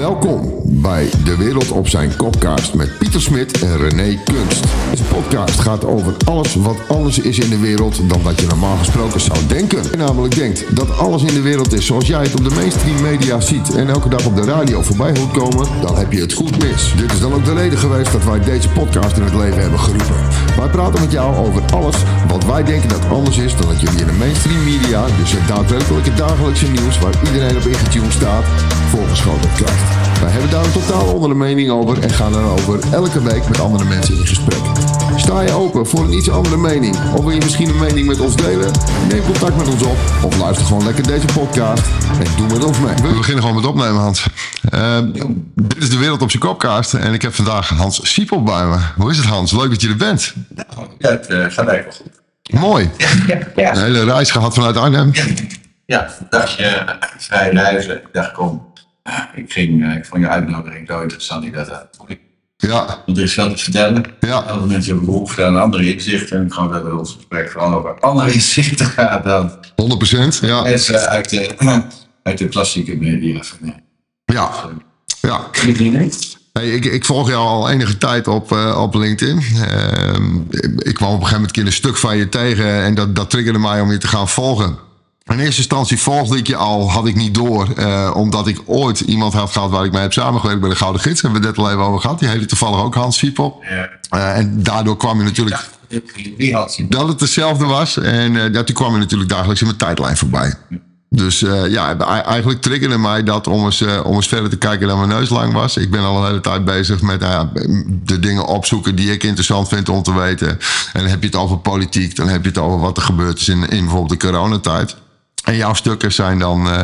Welkom bij De Wereld op zijn kopkaast met Pieter Smit en René Kunst. Deze podcast gaat over alles wat anders is in de wereld dan wat je normaal gesproken zou denken. Je namelijk denkt dat alles in de wereld is zoals jij het op de mainstream media ziet en elke dag op de radio voorbij hoort komen, dan heb je het goed mis. Dit is dan ook de reden geweest dat wij deze podcast in het leven hebben geroepen. Wij praten met jou over alles wat wij denken dat anders is dan dat jullie in de mainstream media, dus het daadwerkelijke dagelijkse nieuws waar iedereen op ingetuned staat, voorgeschoten krijgt. Wij hebben daar een totaal andere mening over en gaan erover elke week met andere mensen in gesprek. Sta je open voor een iets andere mening? Of wil je misschien een mening met ons delen? Neem contact met ons op of luister gewoon lekker deze podcast en doe met ons mee. We beginnen gewoon met opnemen, Hans. Uh, dit is de wereld op zijn kopkaart en ik heb vandaag Hans Siepel bij me. Hoe is het, Hans? Leuk dat je er bent. Ja, het uh, gaat eigenlijk wel goed. Mooi. Ja, ja. Een hele reis gehad vanuit Arnhem. Ja, een dagje vrij reizen. Ik dacht, kom, ik, ging, uh, ik vond je uitnodiging zo interessant. Ik dacht, uh, ja. Want er is veel te vertellen. Ja. Andere mensen hebben behoefte aan andere inzichten. En ik geloof dat ons gesprek vooral over andere inzichten gaat dan 100%. Ja. mensen uit de, uit de klassieke media. Ja. Ja. Hey, ik, ik, volg jou al enige tijd op, uh, op LinkedIn. Uh, ik kwam op een gegeven moment een stuk van je tegen en dat, dat triggerde mij om je te gaan volgen. In eerste instantie volgde ik je al, had ik niet door, uh, omdat ik ooit iemand had gehad waar ik mee heb samengewerkt bij de Gouden Gids. Hebben we het net al even over gehad. Die heette toevallig ook Hans Fiepel. Ja. Uh, en daardoor kwam je natuurlijk. Ja? Dat het hetzelfde was. En uh, ja, toen kwam je natuurlijk dagelijks in mijn tijdlijn voorbij. Dus ja, eigenlijk triggerde mij dat om eens, om eens verder te kijken dan mijn neus lang was. Ik ben al een hele tijd bezig met de dingen opzoeken die ik interessant vind om te weten. En dan heb je het over politiek, dan heb je het over wat er gebeurd is in, in bijvoorbeeld de coronatijd. En jouw stukken zijn dan uh,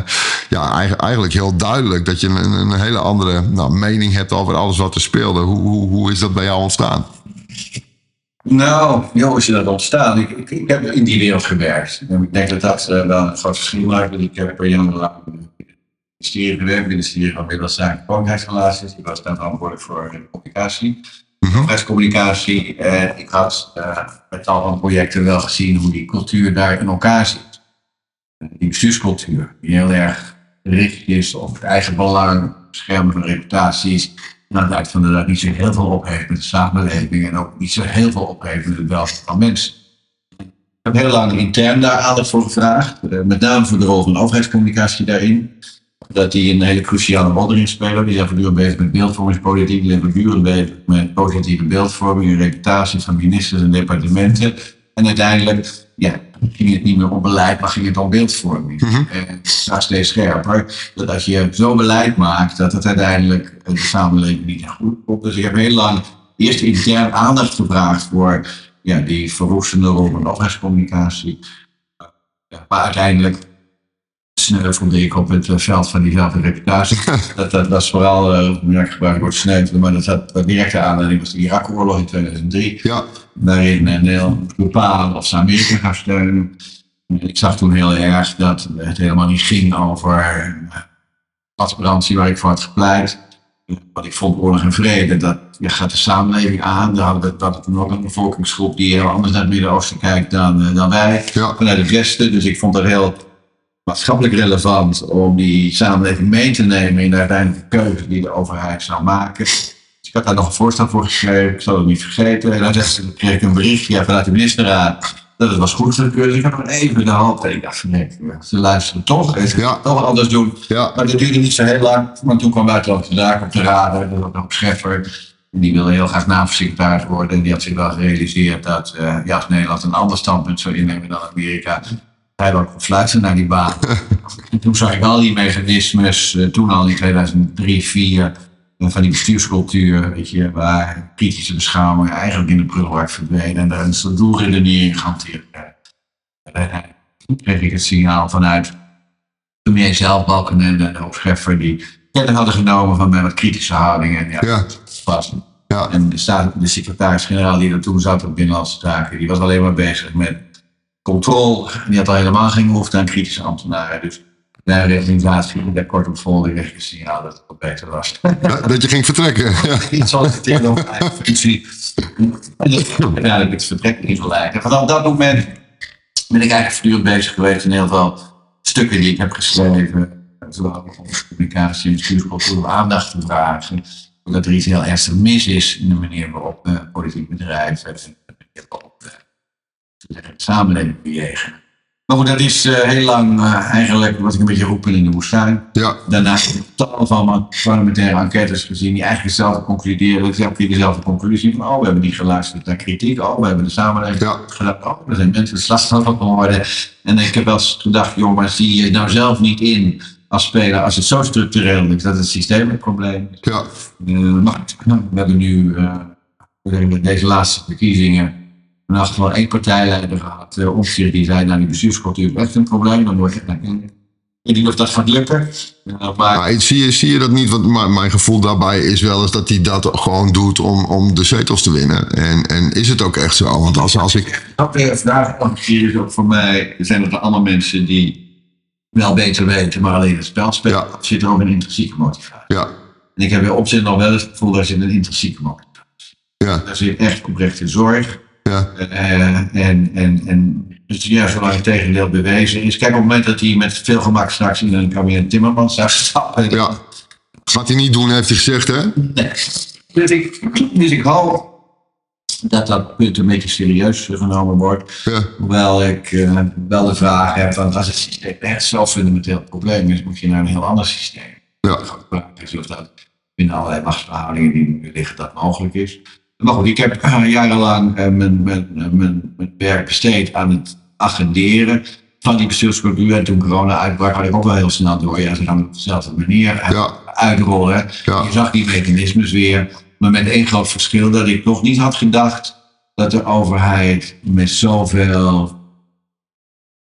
ja, eigenlijk heel duidelijk dat je een, een hele andere nou, mening hebt over alles wat er speelde. Hoe, hoe, hoe is dat bij jou ontstaan? Nou, hoe is dat ontstaan? Ik, ik, ik, heb in die wereld gewerkt. En ik denk dat dat uh, wel een groot verschil maakt. Want ik heb per jarenlang in het ministerie gewerkt, in het ministerie van Middellandse Koninkrijksrelaties. Ik was dan verantwoordelijk voor communicatie, overheidscommunicatie. Mm -hmm. En ik had uh, met tal van projecten wel gezien hoe die cultuur daar in elkaar zit. Die bestuurscultuur, die heel erg gericht is op het eigen belang, beschermen van reputaties. Nou, dat van dat niet zo heel veel op heeft met de samenleving en ook niet zo heel veel op heeft met het welzijn van mensen. Ik heb heel lang intern daar aandacht voor gevraagd, met name voor de rol van overheidscommunicatie daarin. Dat die een hele cruciale rol erin spelen. Die zijn voortdurend bezig met beeldvormingspolitiek, die zijn voortdurend bezig met positieve beeldvorming en reputatie van ministers en departementen. En uiteindelijk ja, ging het niet meer om beleid, maar ging het om beeldvorming. Mhm. Mm-hmm. En daar steeds scherper. Dat als je zo beleid maakt, dat het uiteindelijk de samenleving niet goed komt. Dus ik heb heel lang eerst intern aandacht gevraagd voor ja, die verwoestende rol van overheidscommunicatie. Ja, maar uiteindelijk sneuvelde ik op het veld van diezelfde reputatie. dat, dat was vooral, uh, ja, ik gebruik het woord sneuvelen, maar dat had directe aanleiding was de Irak-oorlog in 2003. Ja. Waarin Nederland bepalen of ze Amerika gaan steunen. Ik zag toen heel erg dat het helemaal niet ging over transparantie waar ik voor had gepleit. Wat ik vond oorlog en vrede, dat je gaat de samenleving aan. Dan hadden we dat nog een bevolkingsgroep die heel anders naar het Midden-Oosten kijkt dan, dan wij. Ja. Vanuit het Westen. Dus ik vond dat heel maatschappelijk relevant om die samenleving mee te nemen in de uiteindelijke keuze die de overheid zou maken. Dus ik had daar nog een voorstel voor geschreven, ik zal het niet vergeten. En dan kreeg ik een berichtje vanuit de ministerraad dat het was goedgekeurd. Dus ik had nog even de hand en ik dacht nee, ze luisteren toch. En ze Ja. toch wat anders doen. Ja. Maar dat duurde niet zo heel lang, want toen kwam Buitenlandse Zaken op de radar. Dat was nog Scheffer. En die wilde heel graag NAVO-secretaris worden. En die had zich wel gerealiseerd dat uh, ja, als Nederland een ander standpunt zou innemen dan Amerika, hij kon fluiten naar die baan. en toen zag ik al die mechanismes, uh, toen al in 2003, 2004, uh, van die bestuurscultuur, weet je, waar kritische beschouwing eigenlijk in de prullenbak verdwenen en daar een soort doelredenering gehanteerd werd. Toen kreeg ik het signaal vanuit premier zelf, Balkenende en de Scheffer, die kennis hadden genomen van mijn wat kritische houding. En ja, Ja. was. Ja. En de, staat- de secretaris-generaal die er toen zat op Binnenlandse Zaken, die was alleen maar bezig met controle. Die had al helemaal geen behoefte aan kritische ambtenaren. Dus mijn realisatie, daar kort kreeg ik een signaal dat het wat beter was. Dat, dat je ging vertrekken. Ja. Iets solliciteren op mijn eigen functie. En dus uiteindelijk het vertrek ingeleid. En vanaf dat moment ben ik eigenlijk voortdurend bezig geweest in heel veel stukken die ik heb geschreven. zowel om communicatie en bestuurscultuur om aandacht te vragen. Dat er iets heel ernstig mis is in de manier waarop uh, politiek bedrijven en de manier waarop uh, de samenleving bejegenen. Maar goed, dat is uh, heel lang uh, eigenlijk wat ik een beetje roepen in de woestijn. Ja. Daarna heb ik tal van parlementaire enquêtes gezien die eigenlijk hetzelfde concluderen. Ik heb dezelfde conclusie van, oh, we hebben niet geluisterd naar kritiek. Oh, we hebben de samenleving Ja. gedaan. Oh, er zijn mensen slachtoffer geworden. En ik heb wel eens gedacht, joh, maar zie je nou zelf niet in als speler, als het zo structureel is, dat het systeem het probleem is. Ja. Uh, maar nou, we hebben nu deze laatste verkiezingen in elk geval één partijleider gehad, uh, Omtzigt, die zei, nou die bestuurscultuur is echt een probleem, dan word je. Ik weet niet of dat gaat lukken. Uh, maar Maar zie, je, zie je dat niet? Want mijn, mijn gevoel daarbij is wel eens dat hij dat gewoon doet om, om de zetels te winnen. En, en is het ook echt zo? Want als, als ik. de vraag nog hier is ook voor mij, zijn er allemaal mensen die wel beter weten, maar alleen het spel spelen, Ja. zit er ook een intrinsieke motivatie. Ja, En ik heb bij opzet nog wel eens het gevoel, daar zit een intrinsieke motivatie. ja, Daar zit echt oprechte zorg. Ja, Eh, en, en, en dus ja, zolang het tegendeel bewezen is. Kijk, op het moment dat hij met veel gemak straks in een kabinet Timmermans zou stappen. ja. Gaat hij niet doen, heeft hij gezegd, hè? Nee. Dus ik, dus ik hoop dat dat punt een beetje serieus genomen wordt. Ja, Hoewel ik eh, wel de vraag heb, want als het systeem echt zo'n fundamenteel probleem is, moet je naar een heel ander systeem. ja, of dat binnen allerlei machtsverhoudingen die nu liggen, dat mogelijk is. Maar goed, ik heb eh, jarenlang eh, mijn, mijn, mijn, mijn werk besteed aan het agenderen van die bestuurscultuur. En toen corona uitbrak, had ik ook wel heel snel door. Ja, ze gaan op dezelfde manier Ja. uitrollen. Ja. Je zag die mechanismes weer. Maar met één groot verschil dat ik nog niet had gedacht dat de overheid met zoveel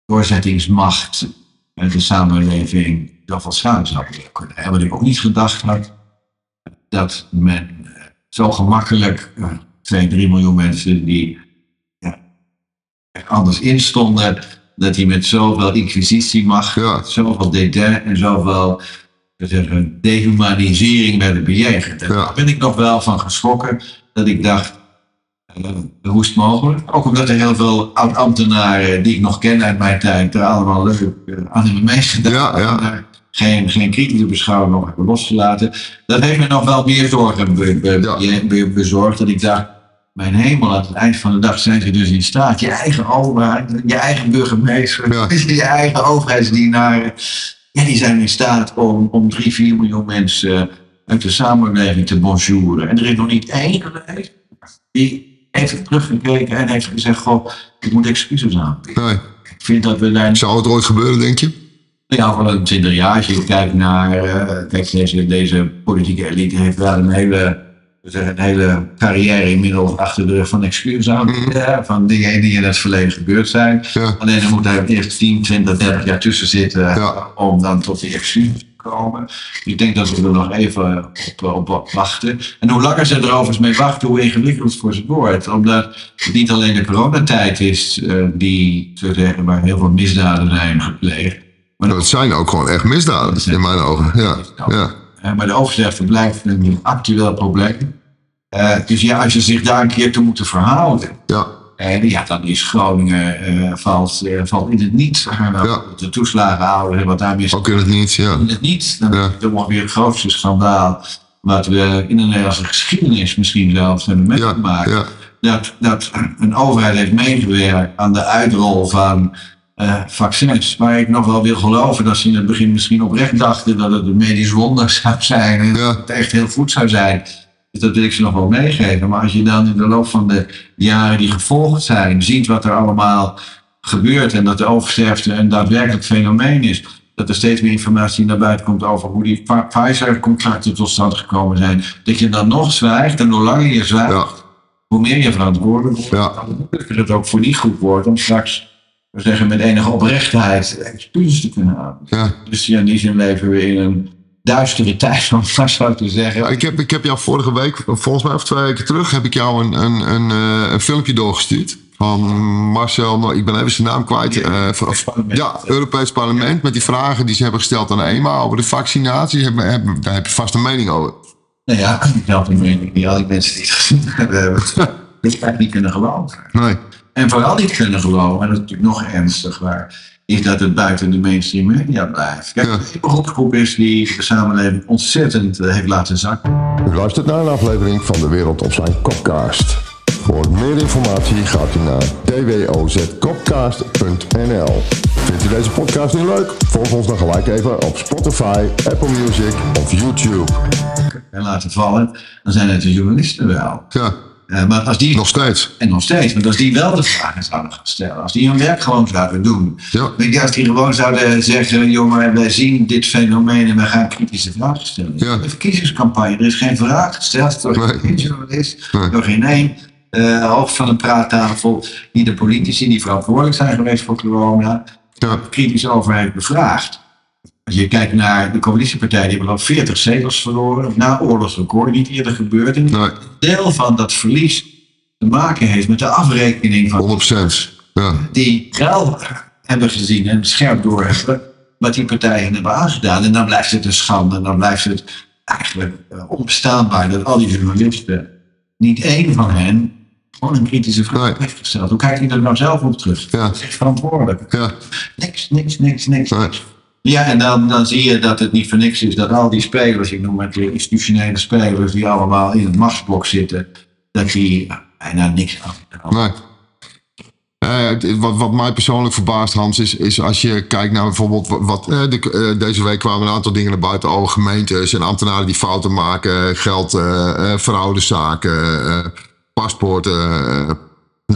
doorzettingsmacht en de samenleving zoveel schade zou kunnen. En wat ik ook niet gedacht had, dat men eh, zo gemakkelijk eh, 2, 3 miljoen mensen die ja, er anders instonden, dat die met zoveel inquisitiemacht, Ja. zoveel dédain en zoveel zeggen, dehumanisering werden bejegend. En Ja. daar ben ik nog wel van geschrokken, dat ik dacht, eh, hoe is het mogelijk? Ook omdat er heel veel oud-ambtenaren die ik nog ken uit mijn tijd, er allemaal leuk eh, aan hebben meegedaan. Ja, ja. Geen, geen kritische beschouwing nog hebben losgelaten. Dat heeft me nog wel meer zorgen be- be- Ja. be- be- bezorgd. Dat ik dacht, mijn hemel, aan het eind van de dag zijn ze dus in staat. Je eigen overheid, je eigen burgemeester, Ja. je eigen overheidsdienaren. Ja, die zijn in staat om, om drie, vier miljoen mensen uit de samenleving te bonjouren. En er is nog niet één geweest die heeft teruggekeken en heeft gezegd: Goh, ik moet excuses aanbieden. Nee. Ik vind dat we daar Zou het ooit gebeuren, denk je? Ja, van een twintig jaar, als je kijkt naar. eh, kijk, deze, deze politieke elite heeft wel een hele. zeggen, Een hele carrière inmiddels achter de rug van excuses aanbieden. hè, Van dingen die in het verleden gebeurd zijn. Ja. Alleen er moet er eerst 10, 20, 30 jaar tussen zitten Ja. om dan tot die excuses te komen. Dus ik denk dat we er nog even op, op wachten. En hoe langer ze erover mee wachten, hoe ingewikkeld het voor ze wordt. Omdat het niet alleen de coronatijd is eh, die, zeggen, waar heel veel misdaden zijn gepleegd. Maar Dat zijn ook gewoon echt misdaden, in mijn ogen. Ja, ja, Eh, maar de oversterfte blijft een actueel probleem. Eh, dus ja, als je zich daar een keer toe moet verhouden. ja, En ja, dan is Groningen eh, valt, eh, valt in het niet. Zeg maar, Ja. De toeslagenhouders en wat daarmee is ook in het niet. Ja, in het niet. Dan Ja. is het grootste schandaal. Wat we in de Nederlandse geschiedenis misschien zelfs hebben ja, meegemaakt. ja, Dat, dat een overheid heeft meegewerkt aan de uitrol van eh, vaccins. Waar ik nog wel wil geloven dat ze in het begin misschien oprecht dachten dat het een medisch wonder zou zijn. En dat het echt heel goed zou zijn. Dus dat wil ik ze nog wel meegeven. Maar als je dan in de loop van de jaren die gevolgd zijn, ziet wat er allemaal gebeurt. En dat de oversterfte een daadwerkelijk fenomeen is. Dat er steeds meer informatie naar buiten komt over hoe die Pfi- Pfizer-contracten tot stand gekomen zijn. Dat je dan nog zwijgt. En hoe langer je zwijgt, ja, hoe meer je verantwoordelijk wordt, Ja. hoe moeilijker het ook voor die groep wordt om straks, we zeggen met enige oprechtheid, excuses te kunnen aanbieden. ja. Dus ja, in die zin leven we in een duistere tijd, om het maar zo te zeggen. Ja, ik, heb, ik heb jou vorige week, volgens mij of twee weken terug, heb ik jou een, een, een, eh, een filmpje doorgestuurd. Van Marcel, ik ben even zijn naam kwijt. eh, van- Parlement. ja, Europees Parlement. Met die vragen die ze hebben gesteld aan EMA over de vaccinatie. Hebben, daar heb je vast een mening over. Nou ja, ik had een mening die al die mensen die het gezien hebben, eigenlijk niet kunnen geloven. Nee. En vooral niet kunnen geloven, en dat is natuurlijk nog ernstig, waar is dat het buiten de mainstream media blijft. Kijk, Ja. een beroepsgroep is die de samenleving ontzettend eh, heeft laten zakken. U luistert naar een aflevering van De Wereld op zijn Kopcast. Voor meer informatie gaat u naar dwozkopcast.nl. Vindt u deze podcast nu leuk? Volg ons dan gelijk even op Spotify, Apple Music of YouTube. En laten vallen, dan zijn het de journalisten wel. Ja, Eh, maar als die nog steeds. En nog steeds, want als die wel de vragen zouden gaan stellen, als die hun werk gewoon zouden doen, Ja. weet je, als die gewoon zouden zeggen, jongen, wij zien dit fenomeen en wij gaan kritische vragen stellen. Ja. De verkiezingscampagne, er is geen vraag gesteld door Nee. geen journalist, Nee. door geen één eh, hoofd van een praattafel, die de politici die verantwoordelijk zijn geweest voor corona, Ja, kritisch over heeft bevraagd. Als je kijkt naar de coalitiepartij, die hebben al 40 zetels verloren, na oorlogsrecord, niet eerder gebeurd. En nee, deel van dat verlies te maken heeft met de afrekening van 100%. Ja, die wel hebben gezien en scherp doorhebben wat die partijen hebben aangedaan. En dan blijft het een schande. En dan blijft het eigenlijk eh, onbestaanbaar dat al die journalisten, niet één van hen, gewoon een kritische vraag Nee. heeft gesteld. Hoe kijkt hij er nou zelf op terug? Ja. Dat is echt verantwoordelijk. ja, Niks, niks, niks, niks. nee. Ja, en dan, dan zie je dat het niet voor niks is dat al die spelers, ik noem het de institutionele spelers, die allemaal in het machtsblok zitten, dat die bijna niks aan. Eh, wat, wat mij persoonlijk verbaast, Hans, is, is als je kijkt naar bijvoorbeeld wat. eh, eh, deze week kwamen een aantal dingen naar buiten over gemeentes en ambtenaren die fouten maken, geld, fraudezaken, paspoorten,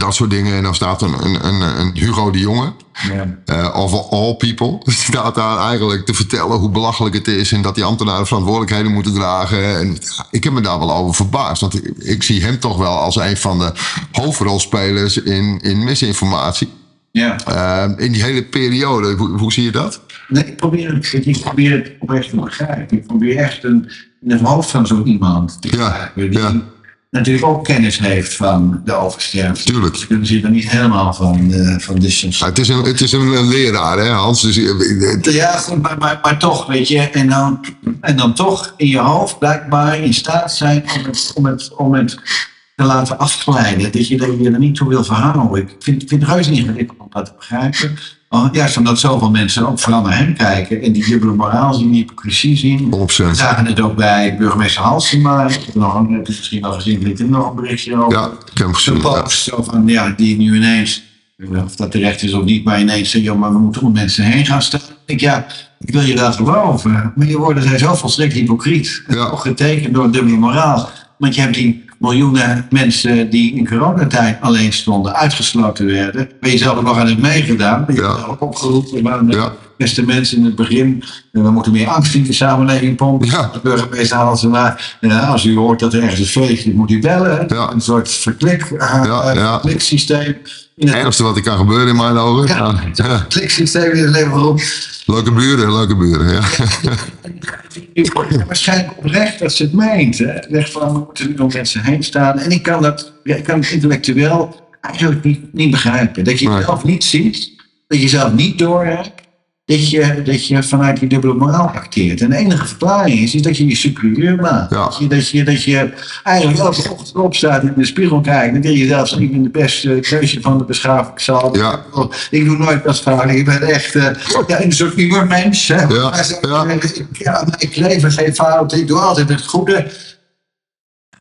dat soort dingen. En dan staat een, een, een, een Hugo de Jonge, Ja. eh of all people, staat daar eigenlijk te vertellen hoe belachelijk het is en dat die ambtenaren verantwoordelijkheden moeten dragen. En ik heb me daar wel over verbaasd, want ik, ik zie hem toch wel als een van de hoofdrolspelers in, in misinformatie. ja. Eh, in die hele periode, hoe, hoe zie je dat? Nee, ik probeer het, ik probeer het oprecht te begrijpen. Ik probeer echt een, in het hoofd van zo iemand te Ja, begrijpen. Die ja. Natuurlijk ook kennis heeft van de oversterfte. Tuurlijk. Ze kunnen zich er niet helemaal van, eh van distanceren. Ja, het is een, het is een, een leraar, hè, Hans? Dus, eh, Ja, goed, maar, maar, maar toch, weet je, en dan, en dan toch in je hoofd blijkbaar in staat zijn om het, om het, om het te laten afglijden. Dat je, dat je er niet toe wil verhouden. Ik vind, vind het reuze ingewikkeld om dat te begrijpen. Oh, juist omdat zoveel mensen ook vooral naar hem kijken en die dubbele moraal zien, die hypocrisie zien. 100%. We zagen het ook bij burgemeester Halsema. Ik heb nog een, misschien wel gezien, ik heb nog een berichtje over Ja, ik heb hem gezien. Ja. post zo van, ja, die nu ineens, of dat terecht is of niet, maar ineens zeggen, joh, maar we moeten om mensen heen gaan staan. Ik ja, ik wil je daar geloven, maar je woorden zijn zo volstrekt hypocriet. En Ja. Ook getekend door dubbele moraal. Want je hebt die miljoenen mensen die in coronatijd alleen stonden, uitgesloten werden. Ben je zelf nog aan het meegedaan. Ben je Ja. zelf opgeroepen, maar Ja. Beste mensen in het begin, eh, we moeten meer angst in de samenleving pompen. Ja. De burgemeester Halsema, ja, als u hoort dat er ergens een feestje is, moet u bellen. Ja. Een soort verklik, uh, Ja, ja. kliksysteem. In Het ergste wat er kan gebeuren in mijn ogen. Ja. Ja. Kliksysteem in het leven waarop. Leuke buren, leuke buren. Ja. Waarschijnlijk oprecht dat ze het meent. Hè. Van, we moeten nu om mensen heen staan. En ik kan dat, ja, ik kan het intellectueel eigenlijk niet, niet begrijpen. Dat je Nee. zelf niet ziet, dat je zelf niet doorhebt. Dat je, dat je vanuit die dubbele moraal acteert. En de enige verklaring is, is dat je je superieur maakt. Ja. Dat, je, dat, je, dat je eigenlijk elke ochtend opstaat en in de spiegel kijkt. En dat je zelf ik ben de beste keuze van de beschaving zal. Ja. Ik doe nooit dat vragen. Ik ben echt eh, ja, een soort hè. Ja, ja. Ik, ja, ik leef geen fout. Ik doe altijd het goede.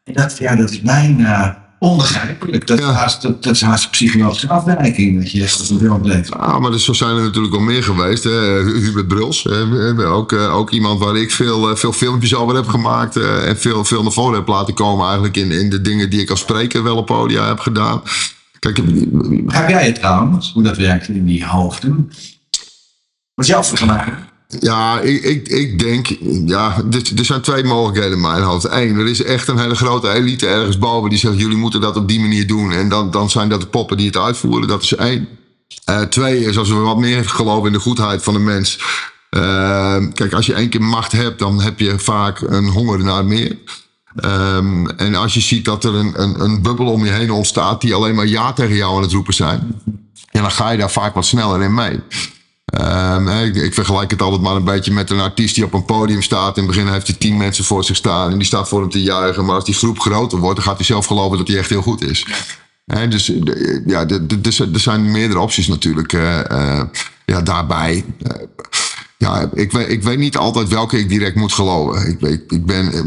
En dat, ja, dat is bijna onbegrijpelijk. Dat, Ja. is haast, dat, dat is haast een psychologische afwijking. Dat je dat zo opleeft. Ah, maar dus zo zijn er natuurlijk al meer geweest. Hè. Hubert Bruls, hè. Ook, eh, ook iemand waar ik veel, eh, veel filmpjes over heb gemaakt. eh, en veel, veel naar voren heb laten komen eigenlijk in, in de dingen die ik als spreker wel op podia heb gedaan. Kijk, Begrijp jij het trouwens, hoe dat werkt in die hoofden? Wat is jouw vergelijking? Ja, ik, ik, ik denk, ja, er, er zijn twee mogelijkheden in mijn hoofd. Eén, er is echt een hele grote elite ergens boven die zegt: jullie moeten dat op die manier doen. En dan, dan zijn dat de poppen die het uitvoeren. Dat is één. Eh, twee is als we wat meer geloven in de goedheid van de mens. Eh, kijk, als je één keer macht hebt, dan heb je vaak een honger naar meer. Ehm, en als je ziet dat er een, een, een bubbel om je heen ontstaat die alleen maar ja tegen jou aan het roepen zijn, ja, dan ga je daar vaak wat sneller in mee. Ehm, ik, ik vergelijk het altijd maar een beetje met een artiest die op een podium staat. In het begin heeft hij tien mensen voor zich staan en die staat voor hem te juichen. Maar als die groep groter wordt, dan gaat hij zelf geloven dat hij echt heel goed is. Dus eh, ja, er zijn meerdere opties natuurlijk. eh, eh. ja, daarbij. Ja, ik weet, ik weet niet altijd welke ik direct moet geloven. Ik, ik, ik ben eh,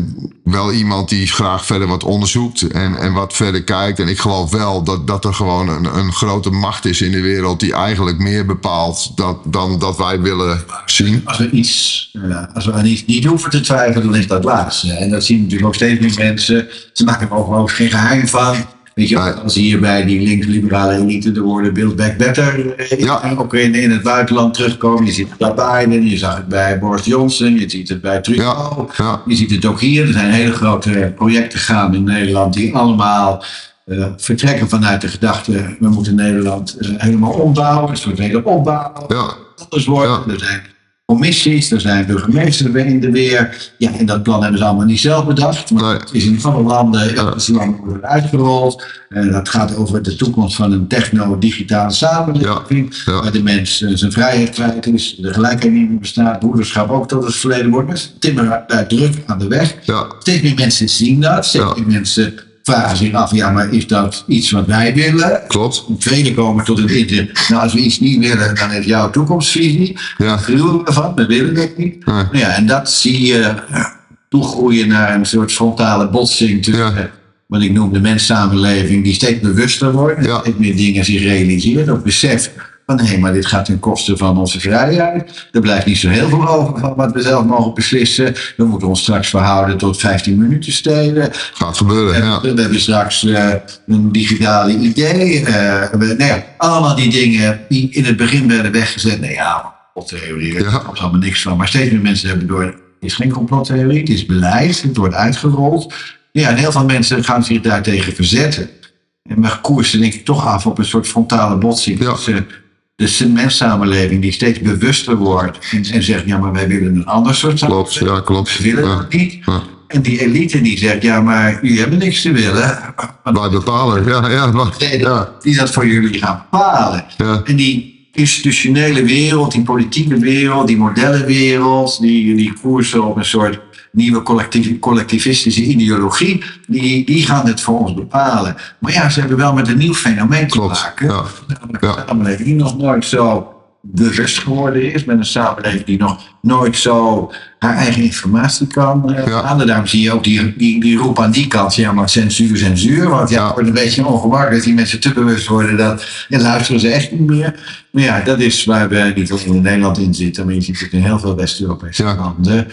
wel iemand die graag verder wat onderzoekt en, en wat verder kijkt. En ik geloof wel dat, dat er gewoon een, een grote macht is in de wereld die eigenlijk meer bepaalt dat, dan dat wij willen zien. Als we iets, als we aan iets niet hoeven te twijfelen, dan is dat laatste. En dat zien natuurlijk ook steeds meer mensen. Ze maken er ook geen geheim van. Weet je, Nee. als hier bij die links-liberale elite de woorden Build Back Better eh, Ja. ook in, in het buitenland terugkomen. Je ziet het bij Biden, je zag het bij Boris Johnson, je ziet het bij Trudeau. Ja, Je ziet het ook hier. Er zijn hele grote projecten gaan in Nederland die allemaal eh, vertrekken vanuit de gedachte: we moeten Nederland eh, helemaal ombouwen. Een soort hele opbouw. ja, Anders worden. Er zijn commissies, er zijn burgemeesters in de weer. Ja, en dat plan hebben ze allemaal niet zelf bedacht. Maar Nee. het is in alle landen, Ja. is landen worden uitgerold. En dat gaat over de toekomst van een techno-digitale samenleving. Ja. Waar de mens eh, zijn vrijheid kwijt is, de gelijkheid niet meer bestaat, broederschap ook tot het verleden wordt. Ze timmeren daar druk aan de weg. Steeds meer mensen zien dat. Steeds meer mensen vragen zich af, ja, maar is dat iets wat wij willen? klopt. Tweede komen tot het inzicht. Nou, als we iets niet willen, dan is jouw toekomstvisie. Ja. Daar gruwen we van, we willen dat niet. Nee. Nou ja, en dat zie je toegroeien naar een soort frontale botsing tussen Ja. wat ik noem de menssamenleving, die steeds bewuster wordt, Ja. steeds meer dingen zich realiseert, of beseft van hé, maar dit gaat ten koste van onze vrijheid. Er blijft niet zo heel veel over van wat we zelf mogen beslissen. We moeten ons straks verhouden tot 15 minuten stelen. Gaat gebeuren. Ja, We hebben straks eh, een digitale idee. eh, we, nou ja, allemaal die dingen die in het begin werden weggezet. Nou ja, complottheorie, daar Ja. komt allemaal niks van. Maar steeds meer mensen hebben door, het is geen complottheorie, het is beleid, het wordt uitgerold. Ja, en heel veel mensen gaan zich daartegen verzetten. En we koersen denk ik toch af op een soort frontale botsing. Ja. tussen de menssamenleving die steeds bewuster wordt en, en zegt, ja, maar wij willen een ander soort klopt. samenleving. Ja, klopt. We willen Ja. dat niet. Ja. En die elite die zegt, ja, maar jullie hebben niks te willen. Wij bepalen. Ja, ja, maar- ja, die dat voor jullie gaan bepalen. ja, En die institutionele wereld, die politieke wereld, die modellenwereld, die, die koersen op een soort nieuwe collectief, collectivistische ideologie, die, die gaan het voor ons bepalen. Maar ja, ze hebben wel met een nieuw fenomeen te maken. Ja, Namelijk Ja. een samenleving die nog nooit zo bewust geworden is. Met een samenleving die nog nooit zo haar eigen informatie kan eh, Ja. halen. Daarom zie je ook die, die, die roep aan die kant. Ja, maar censuur, censuur. Want ja, Ja. het wordt een beetje ongemakkelijk als die mensen te bewust worden. Dat, luisteren ze echt niet meer. Maar ja, dat is waar we niet alleen in Nederland in zitten. Maar je ziet het in heel veel West-Europese Ja. landen.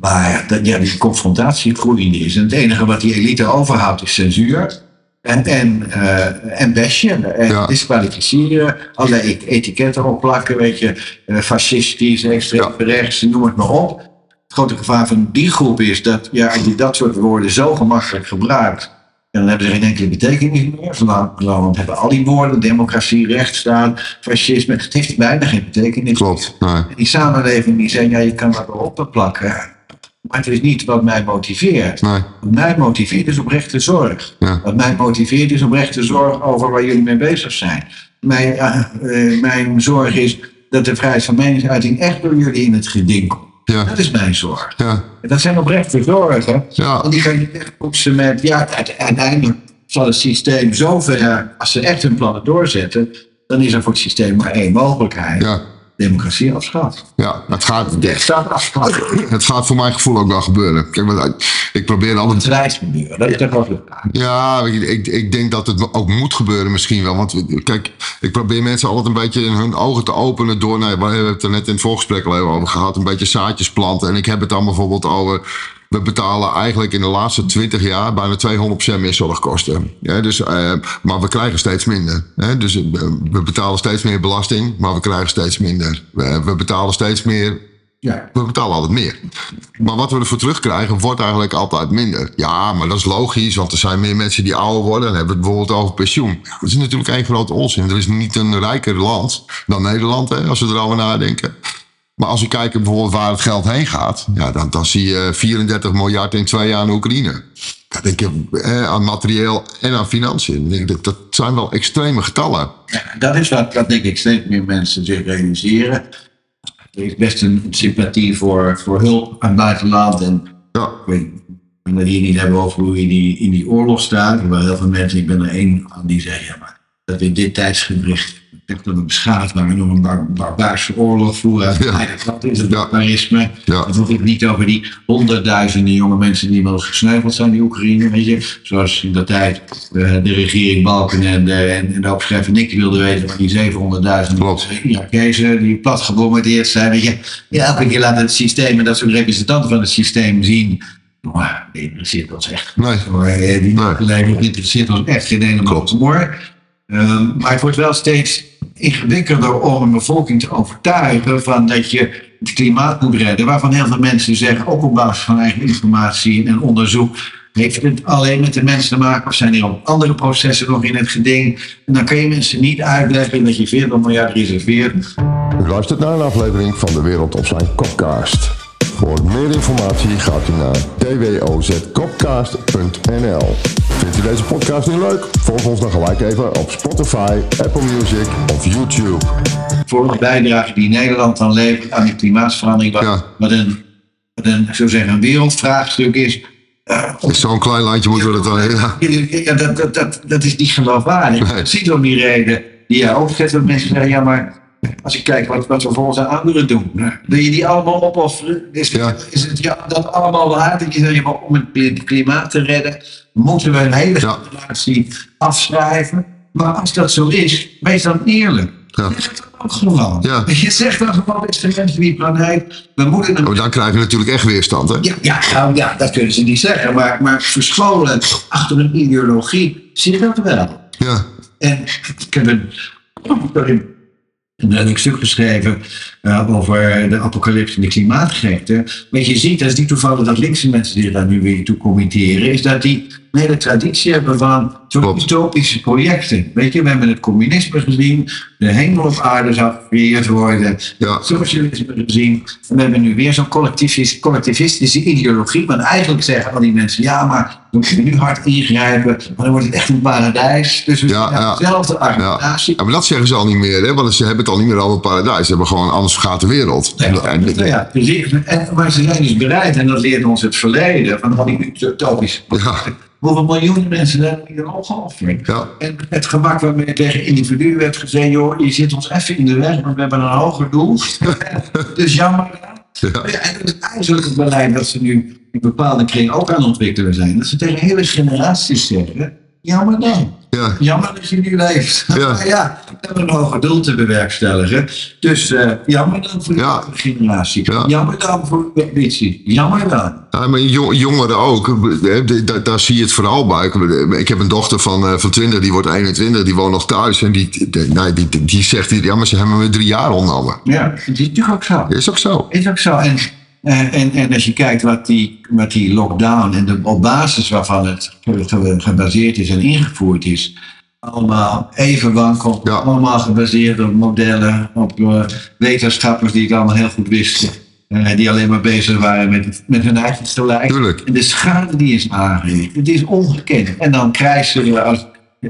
Maar dat, ja, die confrontatie groeiende is. En het enige wat die elite overhoudt is censuur. En, en, eh en bashen. En Ja. disqualificeren. Allerlei e- etiketten opplakken. Weet je, eh, fascistisch, extreem rechts, noem het maar op. Het grote gevaar van die groep is dat ja, als je dat soort woorden zo gemakkelijk gebruikt. Dan hebben ze geen enkele betekenis meer. Zolang hebben al die woorden, democratie, rechtsstaat, fascisme. Het heeft bijna geen betekenis. klopt. Nee, En die samenleving die zegt, ja, je kan dat wel opplakken. Maar het is niet wat mij motiveert. nee, Wat mij motiveert is oprechte zorg. Ja. Wat mij motiveert is oprechte zorg over waar jullie mee bezig zijn. Mijn, eh, mijn zorg is dat de vrijheid van meningsuiting echt door jullie in het geding komt. ja, Dat is mijn zorg. ja, dat zijn oprechte zorgen. ja, En die kan je wegpoetsen met, ja, uite- uiteindelijk zal het systeem zover, als ze echt hun plannen doorzetten, dan is er voor het systeem maar één mogelijkheid. ja, Democratie afschaffen. ja. Het gaat, Rechtsstaat afschaffen. het gaat voor mijn gevoel ook wel gebeuren. Kijk, want ik probeer altijd Het dat is toch wel leuk. Ja, ik, ik, denk dat het ook moet gebeuren misschien wel. Want kijk, ik probeer mensen altijd een beetje in hun ogen te openen door... Nou, we hebben het er net in het voorgesprek al even over gehad. Een beetje zaadjes planten. En ik heb het dan bijvoorbeeld over... We betalen eigenlijk in de laatste 20 jaar bijna 200% meer zorgkosten. Ja, dus, eh, maar we krijgen steeds minder. Hè? Dus eh, we betalen steeds meer belasting, maar we krijgen steeds minder. We, we betalen steeds meer Ja. we betalen altijd meer. Maar wat we ervoor terugkrijgen, wordt eigenlijk altijd minder. Ja, maar dat is logisch, want er zijn meer mensen die ouder worden. Dan hebben we het bijvoorbeeld over pensioen. Ja, dat is natuurlijk één grote onzin. Er is niet een rijker land dan Nederland, hè, als we erover nadenken. Maar als we kijken bijvoorbeeld waar het geld heen gaat, ja, dan, dan zie je 34 miljard in twee jaar aan Oekraïne. Dat denk ik, eh, aan materieel en aan financiën. Dan denk ik, dat, dat zijn wel extreme getallen. Ja, dat is wat, wat denk ik steeds meer mensen zich realiseren. Er is best een sympathie voor, voor hulp aan buitenland. En Ja, ik weet ik wil het hier niet hebben over hoe je die, in die oorlog staat. Waren heel veel mensen, ik ben er één aan die zeggen, ja, maar dat in dit tijdsgericht echt dat we beschaafd waren door een bar barbaarse oorlog voeren. Ja. Dat is het Ja. barbarisme. Ja. Het gaat niet over die honderdduizenden jonge mensen die inmiddels gesneuveld zijn in Oekraïne. Weet je? Zoals in dat tijd eh, de regering Balkenende en, en de opschrijver Nick wilde weten van die 700.000 Klopt. Irakezen die plat gebombardeerd zijn. Weet je? Ja, elke keer laat het systeem en dat soort representanten van het systeem zien. Maar dat interesseert ons echt. Nee. Maar, eh, die Nee. interesseert ons echt geen ene Klopt. moor. Ehm, maar het wordt wel steeds ingewikkelder om een bevolking te overtuigen van dat je het klimaat moet redden. Waarvan heel veel mensen zeggen, ook op basis van eigen informatie en onderzoek, heeft het alleen met de mensen te maken of zijn er ook andere processen nog in het geding? En dan kan je mensen niet uitleggen dat je 40 miljard reserveert. U luistert naar een aflevering van De Wereld op zijn Kopcast. Voor meer informatie gaat u naar twozkopcast.nl Vindt u deze podcast nu leuk? Volg ons dan gelijk even op Spotify, Apple Music of YouTube. voor de bijdrage die Nederland dan levert aan die klimaatsverandering, wat, Ja. wat een, wat een, zo zeggen, een wereldvraagstuk is. Is Zo'n klein landje moeten we dat wel... Ja. Ja, dat, dat, dat, dat is niet geloofwaardig. Nee. Precies om die reden die jij ook dat mensen zeggen, ja maar als ik kijk wat, wat we voor onze anderen doen, wil je die allemaal opofferen? Is, het- Ja. is het ja, dat allemaal waard? Dat je zegt, maar om het kli- klimaat te redden, moeten we een hele Ja. generatie afschrijven. Maar als dat zo is, wees dan eerlijk. Ja. Ook gewoon. Ja. Je zegt dan gewoon, is de mensen die planeet, we moeten een Maar dan krijg je natuurlijk echt weerstand, hè? ja, ja, nou, ja, dat kunnen ze niet zeggen. Maar, maar verscholen achter een ideologie zit dat wel. Ja. En ik heb een, een, stuk geschreven eh, over de apocalypse en de klimaatgekte. Wat je ziet, dat is niet toevallig dat linkse mensen zich daar nu weer toe committeren, is dat die een hele traditie hebben van utopische projecten. Weet je, we hebben het communisme gezien, de hemel op aarde zou gecreëerd worden, Ja. socialisme gezien. En we hebben nu weer zo'n collectivis- collectivistische ideologie. Want eigenlijk zeggen al die mensen, ja, maar we moeten nu hard ingrijpen, maar dan wordt het echt een paradijs. Dus we Ja, dezelfde argumentatie. ja, maar dat zeggen ze al niet meer, hè? Want ze hebben het al niet meer over paradijs. Ze hebben gewoon anders vergaat de wereld. Ja, En- ja, precies. En, maar ze zijn dus bereid, en dat leert ons het verleden van al die utopische Ja. Hoeveel miljoenen mensen zijn er hier opgeofferd? Ja. En het gemak waarmee tegen individuen werd gezegd, joh, je zit ons even in de weg, maar we hebben een hoger doel. dus jammer. Ja. Ja, en dat is eigenlijk het beleid dat ze nu in bepaalde kringen ook aan het ontwikkelen zijn. Dat ze tegen hele generaties zeggen, jammer dan. Ja. Jammer dat je nu leeft. Ja. Maar ja, we hebben een hoger doel te bewerkstelligen. Dus eh, jammer dan voor de Ja. generatie. Ja. Jammer dan voor de ambitie. Jammer dan. Ja, maar jo- jongeren ook, daar zie je het vooral bij. Ik heb een dochter van, eh, van 20, die wordt 21, die woont nog thuis. En die, die, nee, die, die, die zegt, ja, maar ze hebben me drie jaar ontnomen. Ja, het is natuurlijk ook zo. Is ook zo. Is ook zo. En, eh, en, en als je kijkt wat die, wat die lockdown en de, op basis waarvan het ge- ge- gebaseerd is en ingevoerd is, allemaal even wankel, Ja. allemaal gebaseerd op modellen, op eh, wetenschappers die het allemaal heel goed wisten, eh, die alleen maar bezig waren met, met hun eigen gelijk. En de schade die is aangericht, het is ongekend. En dan krijgen ze, als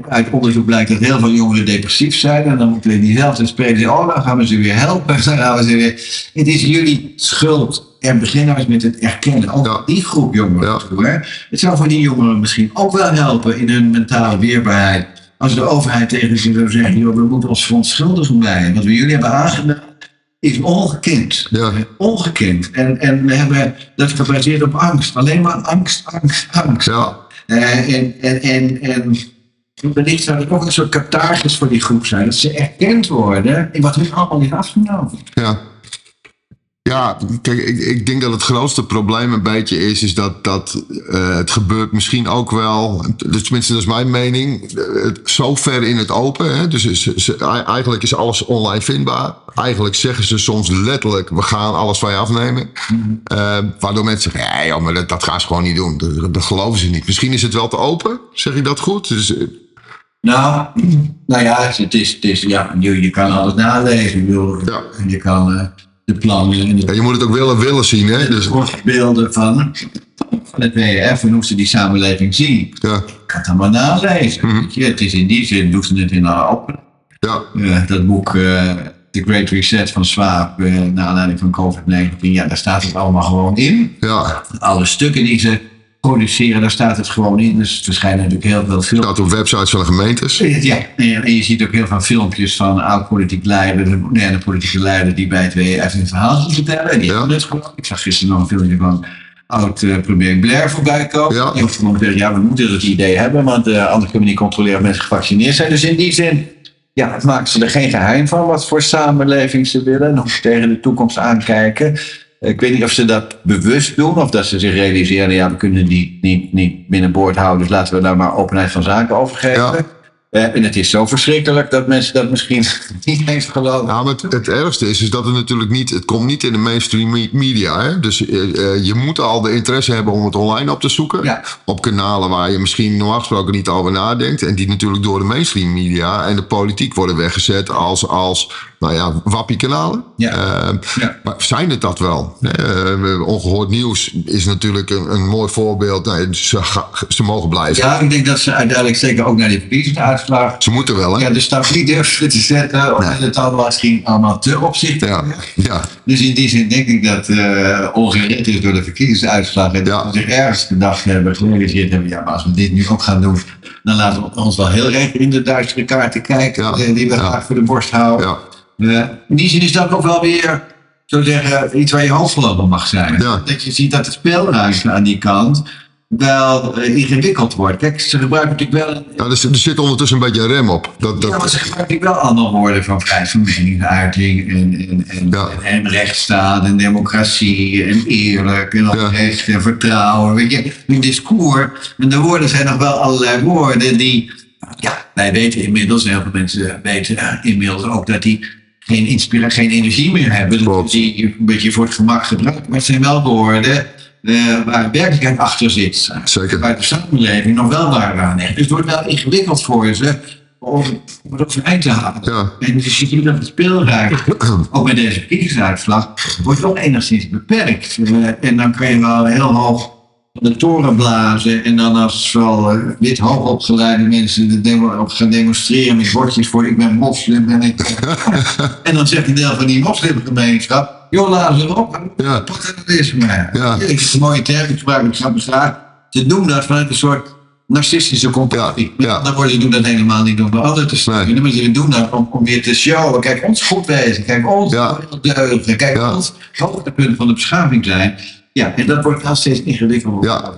uit onderzoek blijkt dat heel veel jongeren depressief zijn. En dan moeten we diezelfde spelen zeggen, oh, dan gaan we ze weer helpen. Dan gaan we ze weer... Het is jullie schuld. En begin nou eens met het erkennen. Ook Ja. die groep jongeren. Ja. toe, hè. Het zou voor die jongeren misschien ook wel helpen in hun mentale weerbaarheid. Als de overheid tegen ze zou zeggen, joh, we moeten ons verontschuldigen bij. Wat we jullie hebben aangedaan is ongekend. Ja. Ongekend. En, en we hebben dat gebaseerd op angst. Alleen maar angst, angst, angst. Ja, Eh, en, en, en, en wellicht zou het ook een soort catharsis voor die groep zijn. Dat ze erkend worden in wat hun allemaal is afgenomen. ja. Ja, kijk, ik, ik denk dat het grootste probleem een beetje is, is dat, dat eh, het gebeurt misschien ook wel, dus tenminste dat is mijn mening, zo ver in het open. Hè? Dus ze- eigenlijk is alles online vindbaar. Eigenlijk zeggen ze soms letterlijk, we gaan alles van je afnemen. Eh, waardoor mensen zeggen, joh, maar dat, dat gaan ze gewoon niet doen. Dat, dat geloven ze niet. Misschien is het wel te open, zeg ik dat goed? Dus, eh, Nou, nou ja, het is, het is, ja je, je kan alles nalezen. Ja. En je kan de plannen en de ja, je moet het ook willen, willen zien. Hè? Dus, beelden van, van het WEF en hoe ze die samenleving zien. ja, Je kan het allemaal nalezen. weet je. Het is in die zin, doen ze het in haar open. ja, Eh, dat boek eh, The Great Reset van Swaap, eh naar aanleiding van COVID-19, ja, daar staat het allemaal gewoon in. ja, Alle stukken die ze produceren, daar staat het gewoon in. Dus er verschijnen natuurlijk heel veel films. staat op websites van de gemeentes. Ja, en je ziet ook heel veel filmpjes van oud-politiek leider, de moderne politieke leider die bij het WEF een verhaal vertellen. En die Ja. het gewoon. Ik zag gisteren nog een filmpje van oud-premier Blair voorbij komen. Ja. Die gewoon gezegd, ja, we moeten het idee hebben, want eh, anders kunnen we niet controleren of mensen gevaccineerd zijn. Dus in die zin, ja, het maken ze er geen geheim van wat voor samenleving ze willen. en Hoe ze tegen de toekomst aankijken. Ik weet niet of ze dat bewust doen of dat ze zich realiseren, ja, we kunnen die niet, niet binnenboord houden, dus laten we daar maar openheid van zaken over geven. Ja. Eh, en het is zo verschrikkelijk dat mensen dat misschien niet eens geloven. Ja, maar het, het ergste is, is dat het natuurlijk niet, het komt niet in de mainstream me- media. Hè? Dus eh, eh, je moet al de interesse hebben om het online op te zoeken. Ja. Op kanalen waar je misschien normaal gesproken niet over nadenkt. En die natuurlijk door de mainstream media en de politiek worden weggezet als, als nou ja, wappiekanalen. Ja. Eh, Ja. Maar zijn het dat wel? Eh, ongehoord nieuws is natuurlijk een, een mooi voorbeeld. Nee, ze, ze mogen blijven. Ja, ik denk dat ze uiteindelijk zeker ook naar die verkiezingsuitslag. Ze moeten wel, hè? Ja, de stap niet durven te zetten, omdat Nee. het allemaal misschien allemaal te opzichtig Ja, Dus in die zin denk ik dat eh ongered is door de verkiezingsuitslag. En Ja. dat ze zich ergens gedacht hebben, gerealiseerd hebben. Ja, maar als we dit nu ook gaan doen, dan laten we ons wel heel erg in de duistere kaarten kijken. Eh, Die we graag voor de borst houden. Eh, in die zin is dat ook wel weer, zo zeggen, iets waar je over mag zijn. Ja. Dat je ziet dat het speelruimte aan die kant wel eh, ingewikkeld wordt. Kijk, ze gebruiken natuurlijk wel... ja er, zit- er zit ondertussen een beetje een rem op. Dat, dat, Ja, maar ze gebruiken natuurlijk wel andere woorden van vrijheid van meningsuiting en, en, en, Ja. en, rechtsstaat en democratie en eerlijk en Ja. oprecht en vertrouwen. Weet je, een discours. En de woorden zijn nog wel allerlei woorden die, ja, wij weten inmiddels, en heel veel mensen weten inmiddels ook dat die geen, inspira geen energie meer hebben. Dus Klopt. die een beetje voor het gemak gebruiken. Maar het zijn wel woorden eh, waar werkelijkheid achter zit. Zeker. Waar de samenleving nog wel waar aan hecht. Dus het wordt wel ingewikkeld voor ze om het overeind te halen. Ja. En dus je ziet dat het speelruimte, ook met deze verkiezingsuitslag, wordt toch enigszins beperkt. Eh, en dan kan je wel heel hoog de toren blazen. En dan als wel eh, wit hoogopgeleide mensen de demo, op gaan demonstreren met bordjes voor ik ben moslim. En, ik, en dan zegt een deel van die moslimgemeenschap, joh laat ze op. Ja. Wat dat is maar. Ja. Ik is een mooie term, ik gebruik graag graag. Ze doen dat vanuit een soort narcistische compassie. Ja, woorden, ze doen dat helemaal niet om de ander te steunen. Maar ze doen dat om, om weer te showen. Kijk, ons goed wezen. Kijk, ons Ja. deugen. Kijk, ons hoogtepunt van de beschaving zijn. Ja, en dat wordt wel steeds ingewikkelder. Ja.